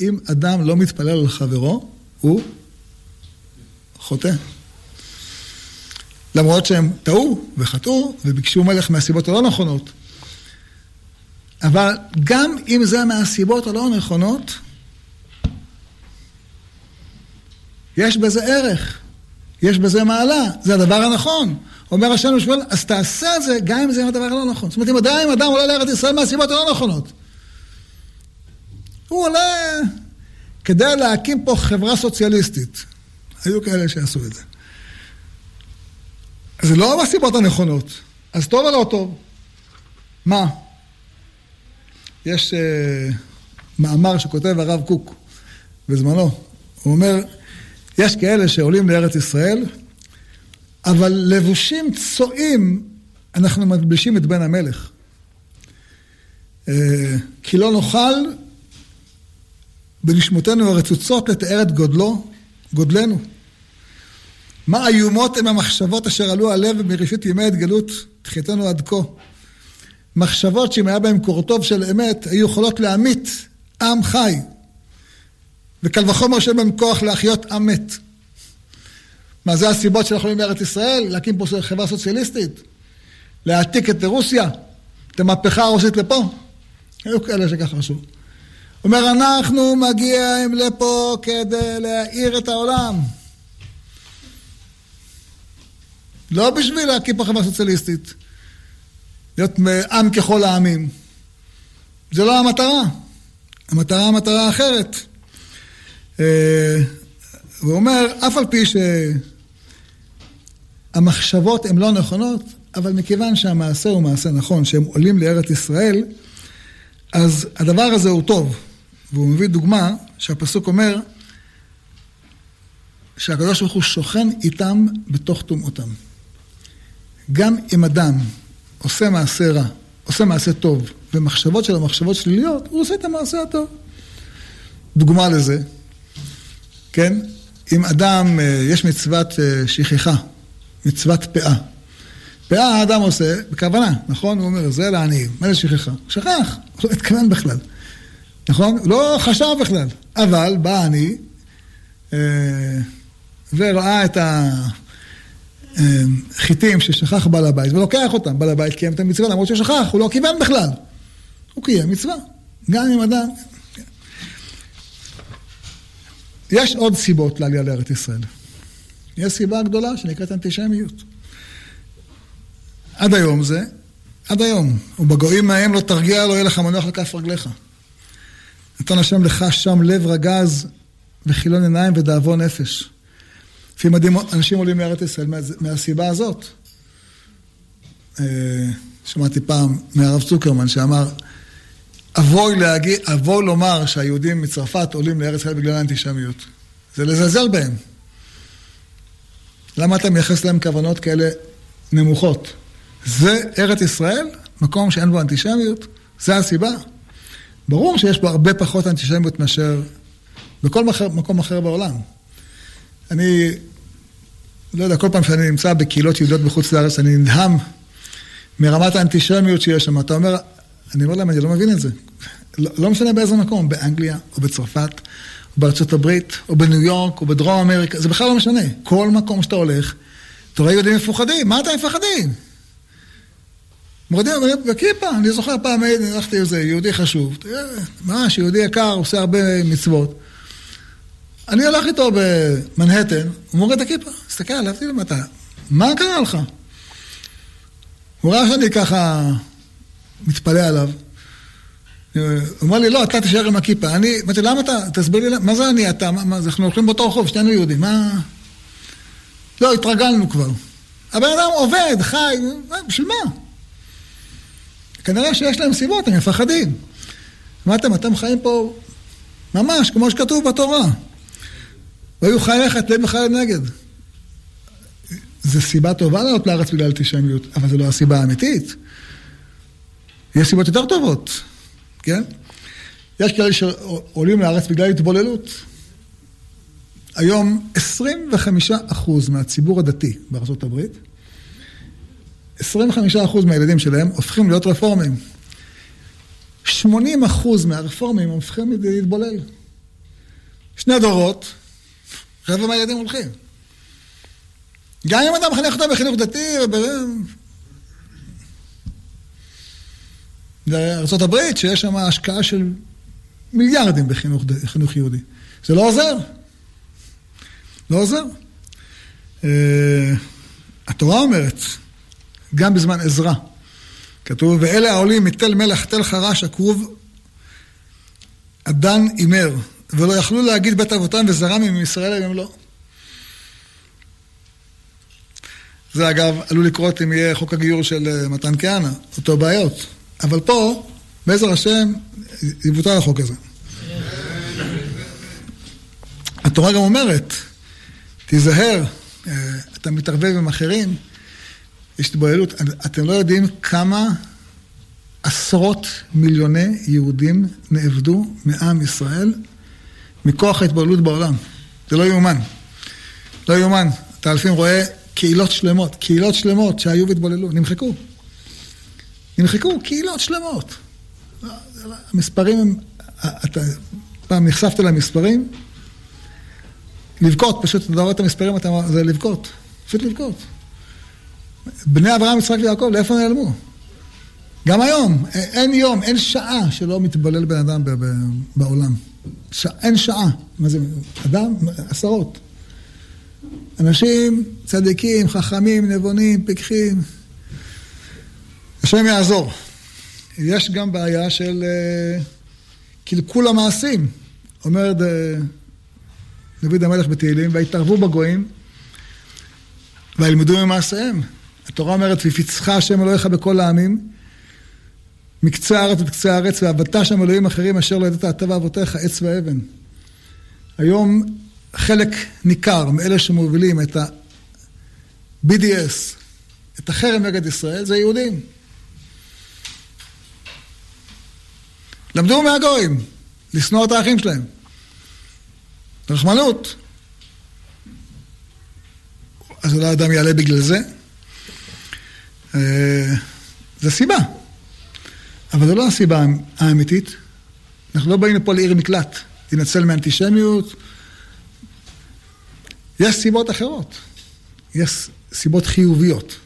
אם אדם לא מתפלל על חברו, הוא חוטא. למרות שהם טעו וחטאו וביקשו מלך מהסיבות הלא נכונות. אבל גם אם זה מהסיבות הלא נכונות, יש בזה ערך, יש בזה מעלה, זה הדבר הנכון. אומר השם לשמואל, אז תעשה את זה גם אם זה הדבר הלא נכון. זאת אומרת, אם עדיין אדם עולה לארץ ישראל מהסיבות הלא נכונות. הוא עולה כדי להקים פה חברה סוציאליסטית. היו כאלה שעשו את זה. זה לא מהסיבות הנכונות. אז טוב או לא טוב? מה? יש uh, מאמר שכותב הרב קוק בזמנו. הוא אומר, יש כאלה שעולים לארץ ישראל, אבל לבושים צועים אנחנו מלבישים את בן המלך. Uh, כי לא נוכל בנשמותינו הרצוצות לתאר את גודלו, גודלנו. מה איומות הן המחשבות אשר עלו הלב מראשית ימי התגלות תחייתנו עד כה. מחשבות שאם היה בהן קורטוב של אמת, היו יכולות להמית עם חי. וקל וחומר שאין בהם כוח להחיות עם מת. מה, זה הסיבות שאנחנו יכולים בארץ ישראל? להקים פה חברה סוציאליסטית? להעתיק את רוסיה? את המהפכה הרוסית לפה? היו כאלה שככה חשבו. אומר, אנחנו מגיעים לפה כדי להאיר את העולם. לא בשביל להקים פה חברה סוציאליסטית. להיות עם ככל העמים. זה לא המטרה. המטרה המטרה אחרת. אה, והוא אומר, אף על פי שהמחשבות הן לא נכונות, אבל מכיוון שהמעשה הוא מעשה נכון, שהם עולים לארץ ישראל, אז הדבר הזה הוא טוב. והוא מביא דוגמה שהפסוק אומר שהקדוש ברוך הוא שוכן איתם בתוך טומאותם. גם אם אדם עושה מעשה רע, עושה מעשה טוב, ומחשבות שלו מחשבות שליליות, הוא עושה את המעשה הטוב. דוגמה לזה, כן? אם אדם, אה, יש מצוות אה, שכחה, מצוות פאה. פאה האדם עושה בכוונה, נכון? הוא אומר, זה לעניים, מה זה שכחה? שכח, הוא לא התכוון בכלל. נכון? לא חשב בכלל. אבל בא אני אה, וראה את החיטים ששכח בעל הבית ולוקח אותם. בעל הבית קיים את המצווה למרות ששכח, הוא לא כיוון בכלל. הוא קיים מצווה. גם אם אדם... יש עוד סיבות לעלייה לארץ ישראל. יש סיבה גדולה שנקראת אנטישמיות. עד היום זה, עד היום. ובגויים מהם לא תרגיע, לא יהיה לך מנוח לכף רגליך. נתן השם לך שם לב רגז וחילון עיניים ודאבון נפש. לפעמים אנשים עולים לארץ ישראל מהסיבה הזאת. אה, שמעתי פעם מהרב צוקרמן שאמר, אבוי, להגיד, אבוי לומר שהיהודים מצרפת עולים לארץ ישראל בגלל האנטישמיות. זה לזלזל בהם. למה אתה מייחס להם כוונות כאלה נמוכות? זה ארץ ישראל, מקום שאין בו אנטישמיות? זה הסיבה? ברור שיש בו הרבה פחות אנטישמיות מאשר בכל מחר, מקום אחר בעולם. אני, לא יודע, כל פעם שאני נמצא בקהילות יהודיות בחוץ לארץ, אני נדהם מרמת האנטישמיות שיש שם. אתה אומר, אני אומר להם, אני לא מבין את זה. לא, לא משנה באיזה מקום, באנגליה, או בצרפת, או בארצות הברית, או בניו יורק, או בדרום אמריקה, זה בכלל לא משנה. כל מקום שאתה הולך, אתה רואה יהודים מפוחדים, מה אתם מפחדים? מורדים בכיפה, אני זוכר פעם הלכתי איזה יהודי חשוב, ממש יהודי יקר, עושה הרבה מצוות. אני הולך איתו במנהטן, הוא מוריד את הכיפה, מסתכל עליו, תגיד אתה, מה קרה לך? הוא ראה שאני ככה מתפלא עליו. הוא אמר לי, לא, אתה תישאר עם הכיפה. אני, אמרתי, למה אתה, תסביר לי, מה זה אני, אתה, מה, אנחנו הולכים באותו רחוב, שנינו יהודים, מה... לא, התרגלנו כבר. הבן אדם עובד, חי, בשביל מה? כנראה שיש להם סיבות, הם מפחדים. אמרתם, אתם חיים פה ממש כמו שכתוב בתורה. והיו חייך אתם וחייהם נגד. זו סיבה טובה לעלות לארץ בגלל אנטישמיות, אבל זו לא הסיבה האמיתית. יש סיבות יותר טובות, כן? יש כאלה שעולים לארץ בגלל התבוללות. היום 25% מהציבור הדתי בארצות הברית 25% מהילדים שלהם הופכים להיות רפורמים. 80% מהרפורמים הופכים להתבולל. שני דורות, חבר'ה מהילדים הולכים. גם אם אדם מחנך אותם בחינוך דתי, בארה"ב, שיש שם השקעה של מיליארדים בחינוך יהודי. זה לא עוזר. לא עוזר. אה, התורה אומרת, גם בזמן עזרה. כתוב, ואלה העולים מתל מלך תל חרש הכרוב עדן הימר, ולא יכלו להגיד בית אבותם וזרם עם ישראל אם לא. זה אגב עלול לקרות אם יהיה חוק הגיור של אה, מתן כהנא, אותו בעיות. אבל פה, בעזר השם, יבוטל החוק הזה. התורה גם אומרת, תיזהר, אה, אתה מתערבב עם אחרים, יש התבוללות. אתם לא יודעים כמה עשרות מיליוני יהודים נאבדו מעם ישראל מכוח ההתבוללות בעולם. זה לא יאומן. לא יאומן. אתה לפעמים רואה קהילות שלמות, קהילות שלמות שהיו והתבוללו, נמחקו. נמחקו קהילות שלמות. המספרים הם, אתה פעם נחשפת למספרים? לבכות, פשוט, אתה רואה את המספרים, אתה, זה לבכות. פשוט לבכות. בני אברהם, יצחק ויעקב, לאיפה נעלמו? גם היום, אין יום, אין שעה שלא מתבולל בן אדם בעולם. ש... אין שעה. מה זה, אדם? עשרות. אנשים צדיקים, חכמים, נבונים, פיקחים. השם יעזור. יש גם בעיה של uh, קלקול המעשים. אומר uh, דוד המלך בתהילים, ויתערבו בגויים וילמדו ממעשיהם. התורה אומרת, ויפיצך השם אלוהיך בכל העמים, מקצה הארץ וקצה הארץ, ועבדת שם אלוהים אחרים אשר לא ידעת אתה ואבותיך עץ ואבן. היום חלק ניכר מאלה שמובילים את ה-BDS, את החרם נגד ישראל, זה יהודים. למדו מהגויים, לשנוא את האחים שלהם. רחמנות. אז אולי אדם יעלה בגלל זה? אה, זה סיבה. אבל זו לא הסיבה האמיתית. אנחנו לא באים לפה לעיר מקלט, להינצל מאנטישמיות. יש סיבות אחרות. יש סיבות חיוביות.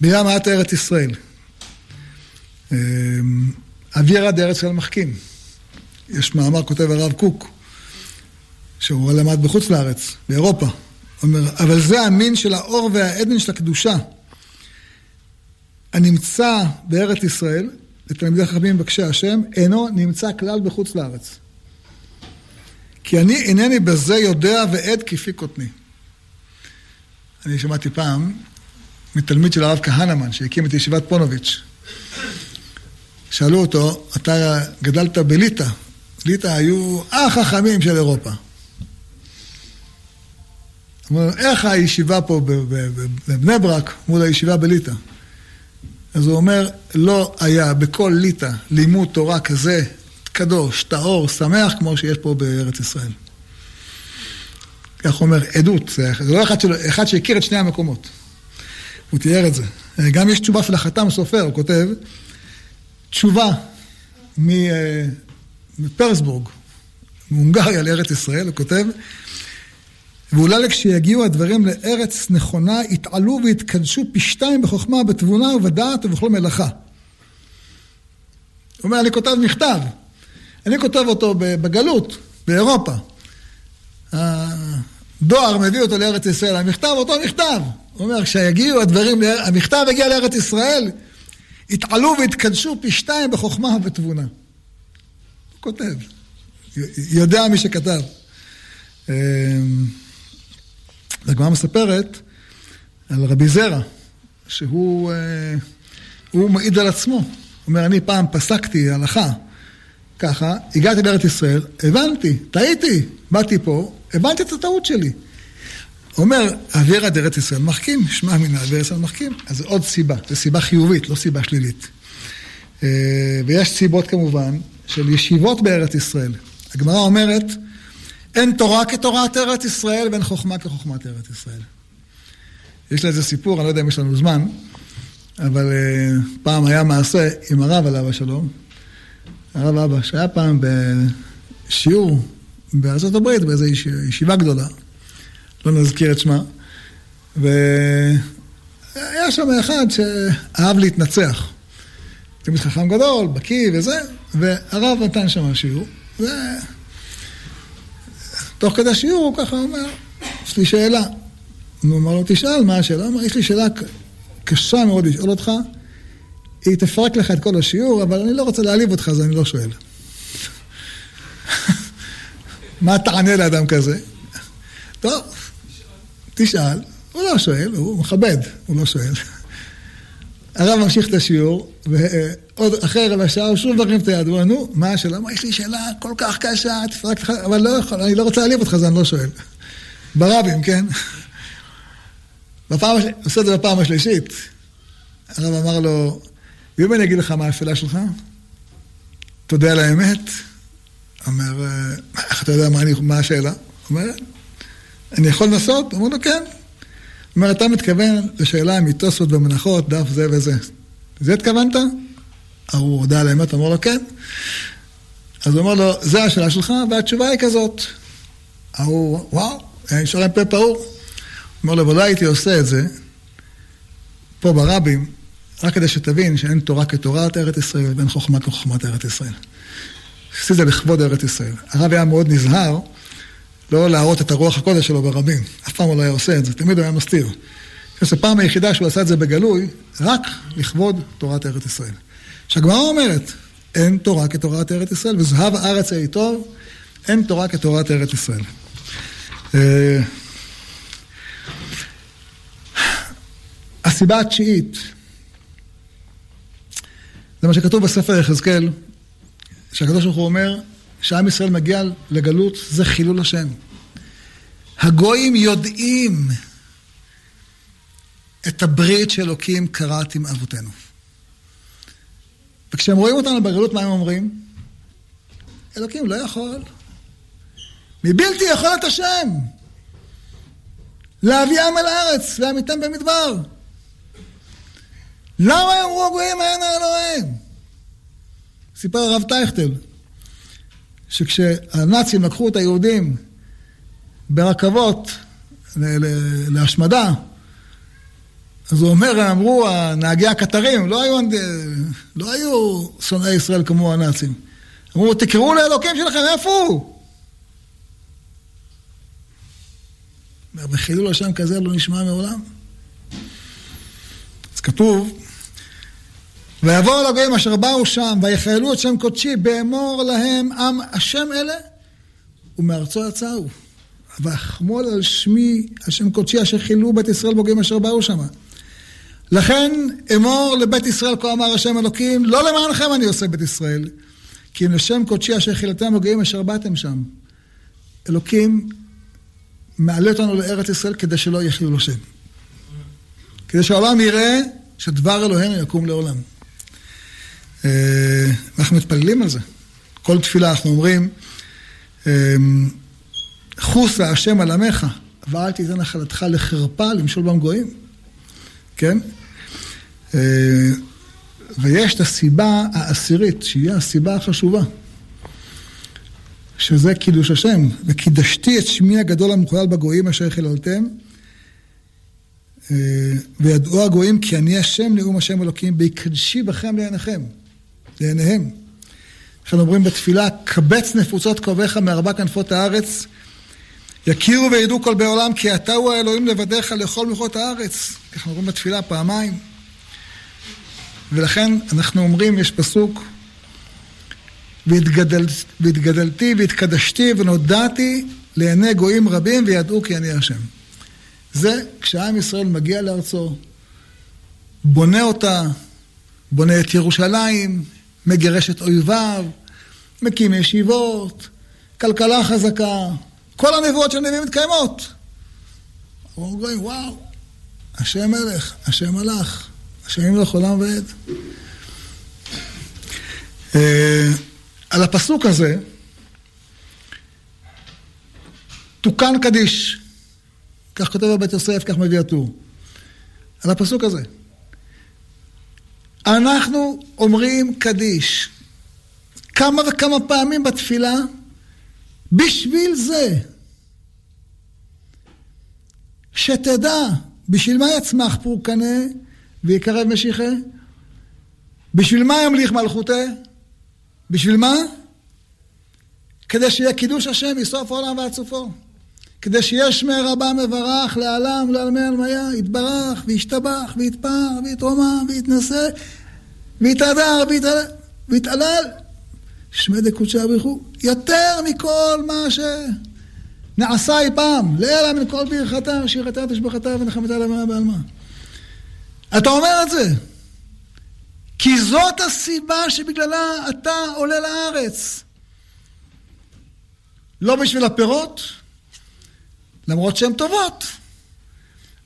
מילה מעט ארץ ישראל. אה, אבי ירד ארץ ישראל מחכים. יש מאמר, כותב הרב קוק, שהוא למד בחוץ לארץ, באירופה. אומר, אבל זה המין של האור והעדן של הקדושה. הנמצא בארץ ישראל, לתלמידי חכמים מבקשי השם, אינו נמצא כלל בחוץ לארץ. כי אני אינני בזה יודע ועד כפי קוטני. אני שמעתי פעם מתלמיד של הרב כהנמן, שהקים את ישיבת פונוביץ'. שאלו אותו, אתה גדלת בליטא. ליטא היו החכמים של אירופה. אמרו, איך הישיבה פה בבני ברק מול הישיבה בליטא? אז הוא אומר, לא היה בכל ליטא לימוד תורה כזה קדוש, טהור, שמח, כמו שיש פה בארץ ישראל. כך אומר, עדות, זה, לא אחד, של, אחד שהכיר את שני המקומות. הוא תיאר את זה. גם יש תשובה של החתם סופר, הוא כותב, תשובה מפרסבורג, מהונגריה לארץ ישראל, הוא כותב, ואולי כשיגיעו הדברים לארץ נכונה, יתעלו ויתקדשו פי שתיים בחוכמה, בתבונה ובדעת ובכל מלאכה. הוא אומר, אני כותב מכתב, אני כותב אותו בגלות, באירופה. הדואר מביא אותו לארץ ישראל, המכתב אותו מכתב. הוא אומר, כשיגיעו הדברים, המכתב יגיע לארץ ישראל, יתעלו ויתקדשו פי שתיים בחוכמה ובתבונה. הוא כותב, יודע מי שכתב. הגמרא מספרת על רבי זרע, שהוא אה, מעיד על עצמו. הוא אומר, אני פעם פסקתי הלכה ככה, הגעתי לארץ ישראל, הבנתי, טעיתי, באתי פה, הבנתי את הטעות שלי. אומר, אווירה דארץ ישראל מחכים, שמע מן אווירה ישראל מחכים. אז זו עוד סיבה, זו סיבה חיובית, לא סיבה שלילית. אה, ויש סיבות כמובן של ישיבות בארץ ישראל. הגמרא אומרת, אין תורה כתורת ארץ ישראל ואין חוכמה כחוכמת ארץ ישראל. יש לזה סיפור, אני לא יודע אם יש לנו זמן, אבל אה, פעם היה מעשה עם הרב עליו השלום, הרב אבא, שהיה פעם בשיעור בארצות הברית, באיזו ישיבה גדולה, לא נזכיר את שמה, והיה שם אחד שאהב להתנצח. תמיד חכם גדול, בקיא וזה, והרב נתן שם שיעור, ותוך כדי שיעור הוא ככה אומר, יש לי שאלה. הוא אמר לו, תשאל, מה השאלה? הוא אמר, יש לי שאלה קשה מאוד לשאול אותך. היא תפרק לך את כל השיעור, אבל אני לא רוצה להעליב אותך, אז אני לא שואל. מה תענה לאדם כזה? טוב, תשאל. הוא לא שואל, הוא מכבד, הוא לא שואל. הרב ממשיך את השיעור, ועוד אחרי רבע שעה הוא שוב מרים את היד, הוא אומר, נו, מה השאלה? מה, יש לי שאלה כל כך קשה, תפרק לך, אבל לא יכול, אני לא רוצה להעליב אותך, אז אני לא שואל. ברבים, כן? בפעם, עושה את זה בפעם השלישית. הרב אמר לו, ואם אני אגיד לך מה השאלה שלך, תודה על האמת. אומר, איך אתה יודע מה, אני, מה השאלה? אומר, אני יכול לנסות? אמרו לו, כן. אומר, אתה מתכוון לשאלה מתוספות ומנחות, דף זה וזה. לזה התכוונת? הוא הודה על האמת, אמר לו, כן. אז הוא אומר לו, זה השאלה שלך, והתשובה היא כזאת. ההוא, וואו, נשאר להם פה פעור. אומר לו, לא הייתי עושה את זה פה ברבים, רק כדי שתבין שאין תורה כתורת ארץ ישראל ואין חוכמה כחוכמת ארץ ישראל. עשיתי זה לכבוד ארץ ישראל. הרב היה מאוד נזהר לא להראות את הרוח הקודש שלו ברבים. אף פעם הוא לא היה עושה את זה, תמיד הוא היה מסתיר. זו הפעם היחידה שהוא עשה את זה בגלוי, רק לכבוד תורת ארץ ישראל. שהגמרא אומרת, אין תורה כתורת ארץ ישראל, וזהב הארץ העיטור, אין תורה כתורת ארץ ישראל. אה, הסיבה התשיעית זה מה שכתוב בספר יחזקאל, שהקדוש ברוך הוא אומר שעם ישראל מגיע לגלות, זה חילול השם. הגויים יודעים את הברית שאלוקים כרת עם אבותינו. וכשהם רואים אותנו בגלות, מה הם אומרים? אלוקים לא יכול. מבלתי יכולת השם להביאם אל הארץ, להמיתם במדבר. למה יאמרו הגויים הנה אלוהים? סיפר הרב טייכטל, שכשהנאצים לקחו את היהודים ברכבות להשמדה, אז הוא אומר, אמרו, נהגי הקטרים, לא היו, לא היו שונאי ישראל כמו הנאצים. אמרו, תקראו לאלוקים שלכם, איפה הוא? בחילול השם כזה לא נשמע מעולם. אז כתוב, ויבואו אל הגויים אשר באו שם, ויחללו את שם קודשי, באמור להם עם השם אלה, ומארצו יצאו. ואחמול על שמי, השם קודשי, אשר חילו בית ישראל בגויים אשר באו שם. לכן אמור לבית ישראל, כה אמר השם אלוקים, לא למענכם אני עושה בית ישראל, כי אם לשם קודשי אשר חילתם בגויים אשר באתם שם. אלוקים מעלה אותנו לארץ ישראל כדי שלא יחיו לו שם. כדי שהעולם יראה שדבר אלוהינו יקום לעולם. אה, אנחנו מתפללים על זה. כל תפילה אנחנו אומרים, אה, חוסה השם על עמך, ואל תיתן נחלתך לחרפה למשול בם גויים. כן? אה, ויש את הסיבה העשירית, שהיא הסיבה החשובה, שזה קידוש השם, וקידשתי את שמי הגדול המחולל בגויים אשר חיללתם, אה, וידעו הגויים כי אני השם נאום השם אלוקים, ויקדשי בכם לעיניכם, לעיניהם. לכן אומרים בתפילה, קבץ נפוצות כובעך מארבע כנפות הארץ, יכירו וידעו כל בעולם כי אתה הוא האלוהים לבדיך לכל מלכות הארץ. אנחנו אומרים בתפילה פעמיים. ולכן אנחנו אומרים, יש פסוק, והתגדל, והתגדלתי והתקדשתי ונודעתי לעיני גויים רבים וידעו כי אני השם. זה כשעם ישראל מגיע לארצו, בונה אותה, בונה את ירושלים, מגרש את אויביו, מקים ישיבות, כלכלה חזקה, כל הנבואות של הנביאים מתקיימות. אומרים, וואו, השם מלך, השם מלך, השם ימלך עולם ועד. אה, על הפסוק הזה, תוקן קדיש. כך כותב בבית יוסף, כך מביא הטור. על הפסוק הזה. אנחנו אומרים קדיש כמה וכמה פעמים בתפילה בשביל זה. שתדע, בשביל מה יצמח פורקנה ויקרב משיחה? בשביל מה ימליך מלכותה? בשביל מה? כדי שיהיה קידוש השם מסוף העולם ועד סופו. כדי שיהיה שמי רבה מברך לעלם ולעלמי עלמיה, יתברך וישתבח ויתפר ויתרומם ויתנשא ויתהדר ויתעלל. שמי דקודשא בריחו, יותר מכל מה שנעשה אי פעם, לעילה מן כל ברכתה, שירתה תשבחתה ונחמתה למאה בעלמה. אתה אומר את זה, כי זאת הסיבה שבגללה אתה עולה לארץ. לא בשביל הפירות, למרות שהן טובות,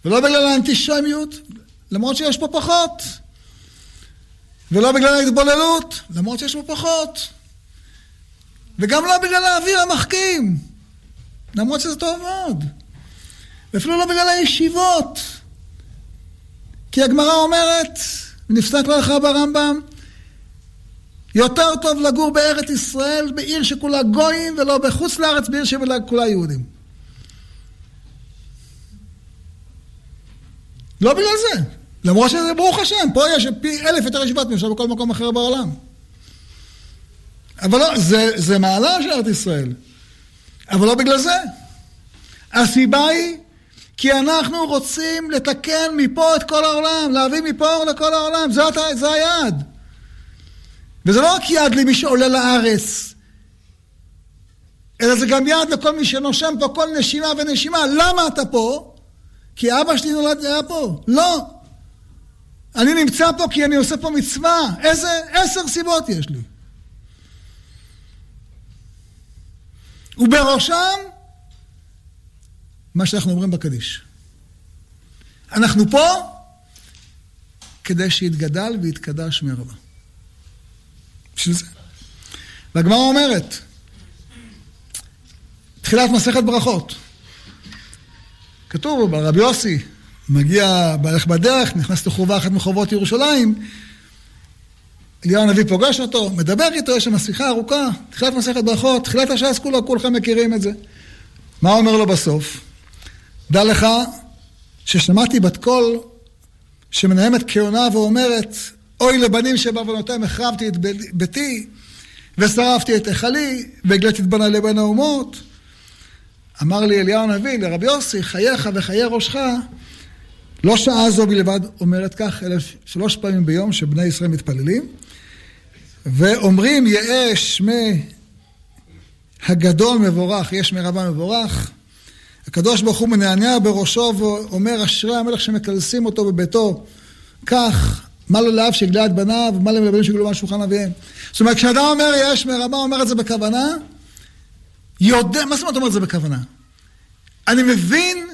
ולא בגלל האנטישמיות, למרות שיש פה פחות, ולא בגלל ההתבוללות, למרות שיש פה פחות, וגם לא בגלל האוויר המחכים, למרות שזה טוב מאוד, ואפילו לא בגלל הישיבות, כי הגמרא אומרת, ונפסק לך ברמב"ם, יותר טוב לגור בארץ ישראל, בעיר שכולה גויים, ולא בחוץ לארץ, בעיר שכולה יהודים. לא בגלל זה. למרות שזה ברוך השם, פה יש פי אלף יותר ישיבות מאשר בכל מקום אחר בעולם. אבל לא, זה, זה מעלה של ארץ ישראל. אבל לא בגלל זה. הסיבה היא כי אנחנו רוצים לתקן מפה את כל העולם, להביא מפה אור לכל העולם, זה, זה היעד. וזה לא רק יעד למי שעולה לארץ, אלא זה גם יעד לכל מי שנושם פה כל נשימה ונשימה. למה אתה פה? כי אבא שלי נולד היה פה. לא. אני נמצא פה כי אני עושה פה מצווה. איזה עשר סיבות יש לי. ובראשם מה שאנחנו אומרים בקדיש. אנחנו פה כדי שיתגדל ויתקדש מרבה. בשביל זה. והגמרא אומרת, תחילת מסכת ברכות. כתוב, רבי יוסי מגיע בערך בדרך, נכנס לחורבה אחת מחורבות ירושלים, אליהו הנביא פוגש אותו, מדבר איתו, יש שם שיחה ארוכה, תחילת מסכת ברכות, תחילת הש"ס כולו, כולכם מכירים את זה. מה אומר לו בסוף? דע לך ששמעתי בת קול שמנהמת כהונה ואומרת, אוי לבנים שבעוונותיהם החרבתי את ביתי ושרפתי את היכלי והגליתי את בנה לבין האומות. אמר לי אליהו הנביא לרבי יוסי, חייך וחיי ראשך, לא שעה זו בלבד אומרת כך, אלא שלוש פעמים ביום שבני ישראל מתפללים, ואומרים יאה שמי הגדול מבורך, יש מרבה מבורך. הקדוש ברוך הוא מנענע בראשו ואומר אשרי המלך שמקלסים אותו בביתו כך מה לו לאב שגלה את בניו ומה להם לבנים שגלו מהשולחן אביהם. זאת אומרת כשאדם אומר יש מרמה אומר את זה בכוונה יודע, מה זאת אומרת אומר את זה בכוונה? אני מבין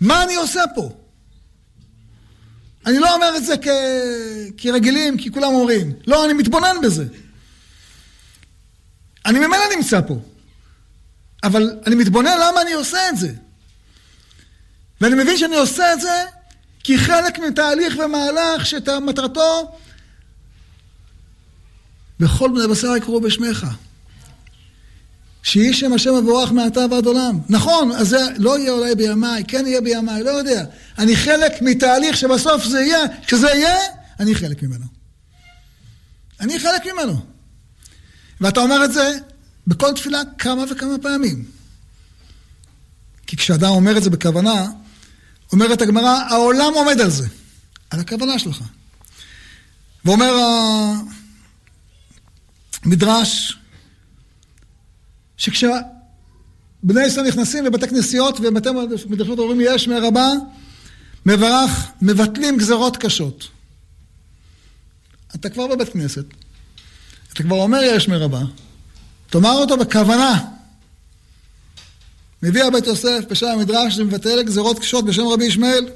מה אני עושה פה. אני לא אומר את זה כ... כרגילים, כי כולם אומרים. לא, אני מתבונן בזה. אני ממילא נמצא פה. אבל אני מתבונן למה אני עושה את זה. ואני מבין שאני עושה את זה כי חלק מתהליך ומהלך שמטרתו בכל בני בשר יקראו בשמך. שיהי שם השם מבורך מעתה ועד עולם. נכון, אז זה לא יהיה אולי בימיי, כן יהיה בימיי, לא יודע. אני חלק מתהליך שבסוף זה יהיה, כשזה יהיה, אני חלק ממנו. אני חלק ממנו. ואתה אומר את זה בכל תפילה כמה וכמה פעמים. כי כשאדם אומר את זה בכוונה, אומרת הגמרא, העולם עומד על זה, על הכוונה שלך. ואומר המדרש, שכשבני ישראל נכנסים לבתי כנסיות ובתי מדרשות אומרים יש מרבה, מברך, מבטלים גזרות קשות. אתה כבר בבית כנסת, אתה כבר אומר יש מרבה, תאמר אותו בכוונה. מביא הבית יוסף בשם המדרש שמבטל גזרות קשות בשם רבי ישמעאל,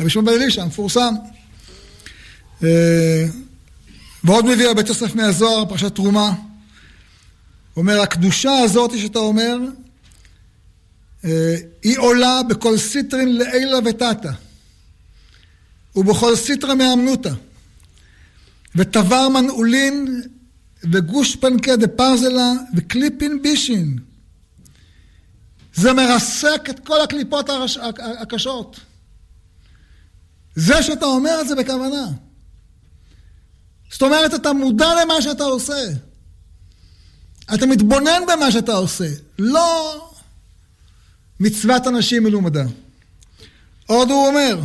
רבי ישמעאל בן אלישע, מפורסם. אה, ועוד מביא הבית יוסף מהזוהר, פרשת תרומה. אומר, הקדושה הזאת שאתה אומר, אה, היא עולה בכל סיטרין לעילא ותתא, ובכל סיטרא מהימנותא, ותבר מנעולין, וגושפנקא דפרזלא, וקליפין בישין. זה מרסק את כל הקליפות הקשות. זה שאתה אומר את זה בכוונה. זאת אומרת, אתה מודע למה שאתה עושה. אתה מתבונן במה שאתה עושה, לא מצוות אנשים מלומדה. עוד הוא אומר,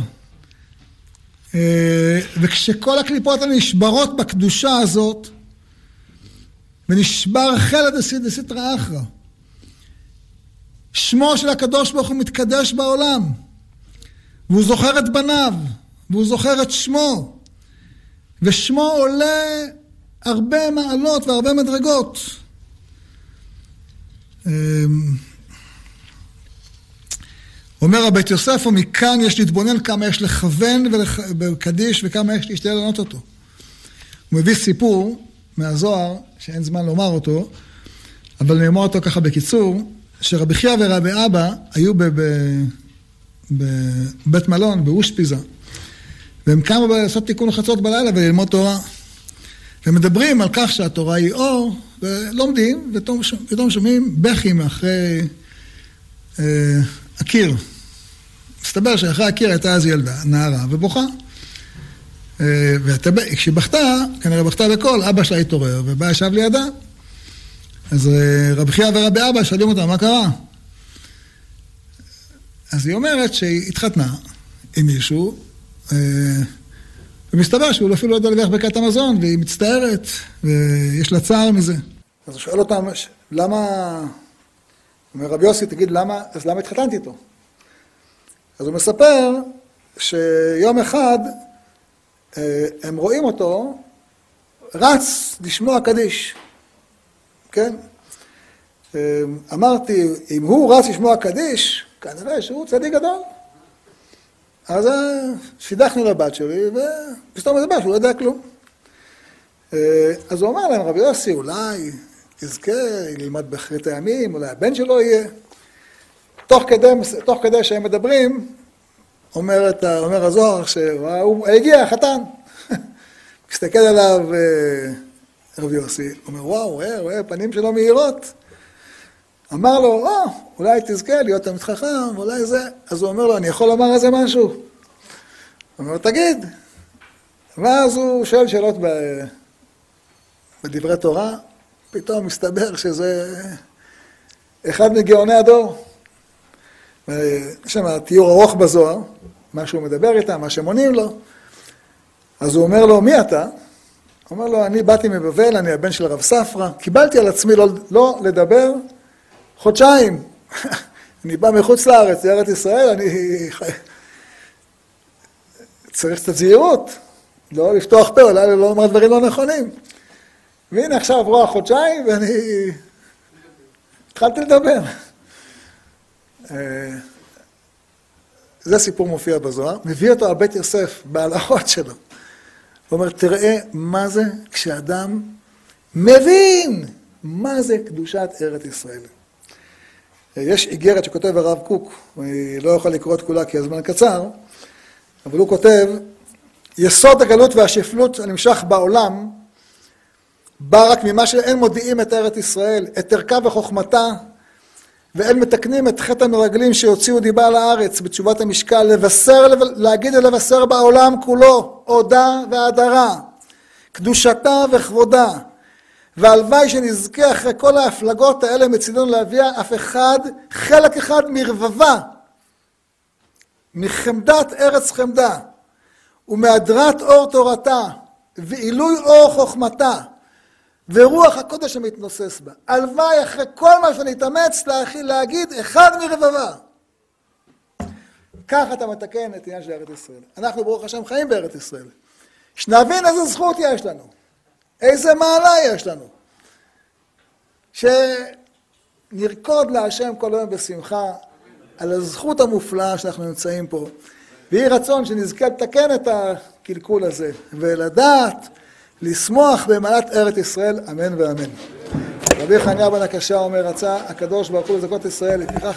אה, וכשכל הקליפות האלה נשברות בקדושה הזאת, ונשבר חלד דסיטרא אחרא, שמו של הקדוש ברוך הוא מתקדש בעולם, והוא זוכר את בניו, והוא זוכר את שמו, ושמו עולה הרבה מעלות והרבה מדרגות. אמ, אומר הבית יוסף, ומכאן יש להתבונן כמה יש לכוון בקדיש וכמה יש להשתדל לענות אותו. הוא מביא סיפור מהזוהר, שאין זמן לומר אותו, אבל אני אומר אותו ככה בקיצור, שרבי חייא ורבי אבא היו בבית מלון, באושפיזה, והם קמו לעשות תיקון חצות בלילה וללמוד תורה. ומדברים על כך שהתורה היא אור, ולומדים, ופתאום שומעים בכי מאחרי אה, הקיר. מסתבר שאחרי הקיר הייתה אז ילדה, נערה, ובוכה. אה, וכשהיא בכתה, כנראה בכתה בקול, אבא שלה התעורר, ובא ישב לידה. אז אה, רבי חייא ורבי אבא שואלים אותה, מה קרה? אז היא אומרת שהיא התחתנה עם מישהו, אה, ומסתבר שהוא אפילו לא יודע להביא ברכת המזון, והיא מצטערת, ויש לה צער מזה. אז הוא שואל אותם, למה... אומר רבי יוסי, תגיד, למה, אז למה התחתנתי איתו? אז הוא מספר שיום אחד אה, הם רואים אותו רץ לשמוע קדיש, כן? אמרתי, אם הוא רץ לשמוע קדיש, כנראה שהוא צדיק גדול. אז אה, שידכנו לבת שלי, ופתאום מדבר שהוא לא יודע כלום. אה, אז הוא אמר להם, רבי יוסי, אולי יזכה, ללמד באחרית הימים, אולי הבן שלו יהיה. תוך כדי, תוך כדי שהם מדברים, אומר, את, אומר הזוהר שהוא הגיע, החתן. מסתכל עליו אה, רבי יוסי, אומר, וואו, רואה, רואה, פנים שלו מהירות. אמר לו, או, אולי תזכה להיות תלמיד חכם, אולי זה. אז הוא אומר לו, אני יכול לומר על זה משהו? הוא אומר, תגיד. ואז הוא שואל שאלות ב... בדברי תורה, פתאום מסתבר שזה אחד מגאוני הדור. יש שם תיאור ארוך בזוהר, מה שהוא מדבר איתם, מה שהם עונים לו. אז הוא אומר לו, מי אתה? הוא אומר לו, אני באתי מבבל, אני הבן של הרב ספרא, קיבלתי על עצמי לא, לא לדבר חודשיים. אני בא מחוץ לארץ, לארץ ישראל, אני צריך קצת זהירות, לא לפתוח פה, אולי לא לומר דברים לא נכונים. והנה עכשיו עברו החודשיים ואני התחלתי לדבר. אה, זה סיפור מופיע בזוהר, מביא אותו על בית יוסף בהלכות שלו. הוא אומר, תראה מה זה כשאדם מבין מה זה קדושת ארץ ישראל. יש איגרת שכותב הרב קוק, אני לא יכול לקרוא את כולה כי הזמן קצר, אבל הוא כותב, יסוד הגלות והשפלות הנמשך בעולם בא רק ממה שאין מודיעים את ארץ ישראל, את ערכה וחוכמתה, ואין מתקנים את חטא המרגלים שהוציאו דיבה לארץ בתשובת המשקל, לבשר, להגיד ולבשר בעולם כולו, הודה והדרה, קדושתה וכבודה. והלוואי שנזכה אחרי כל ההפלגות האלה מצידנו להביא אף אחד, חלק אחד מרבבה, מחמדת ארץ חמדה, ומהדרת אור תורתה, ועילוי אור חוכמתה, ורוח הקודש המתנוסס בה. הלוואי אחרי כל מה שנתאמץ להגיד אחד מרבבה. כך אתה מתקן את עניין של ארץ ישראל. אנחנו ברוך השם חיים בארץ ישראל. שנבין איזה זכות יש לנו, איזה מעלה יש לנו. שנרקוד להשם כל היום בשמחה על הזכות המופלאה שאנחנו נמצאים פה. ויהי רצון שנזכה לתקן את הקלקול הזה, ולדעת לשמוח במעלת ארץ ישראל, אמן ואמן. רבי חניה בן הקשה אומר, רצה הקדוש ברוך הוא לזכות ישראל, לפיכך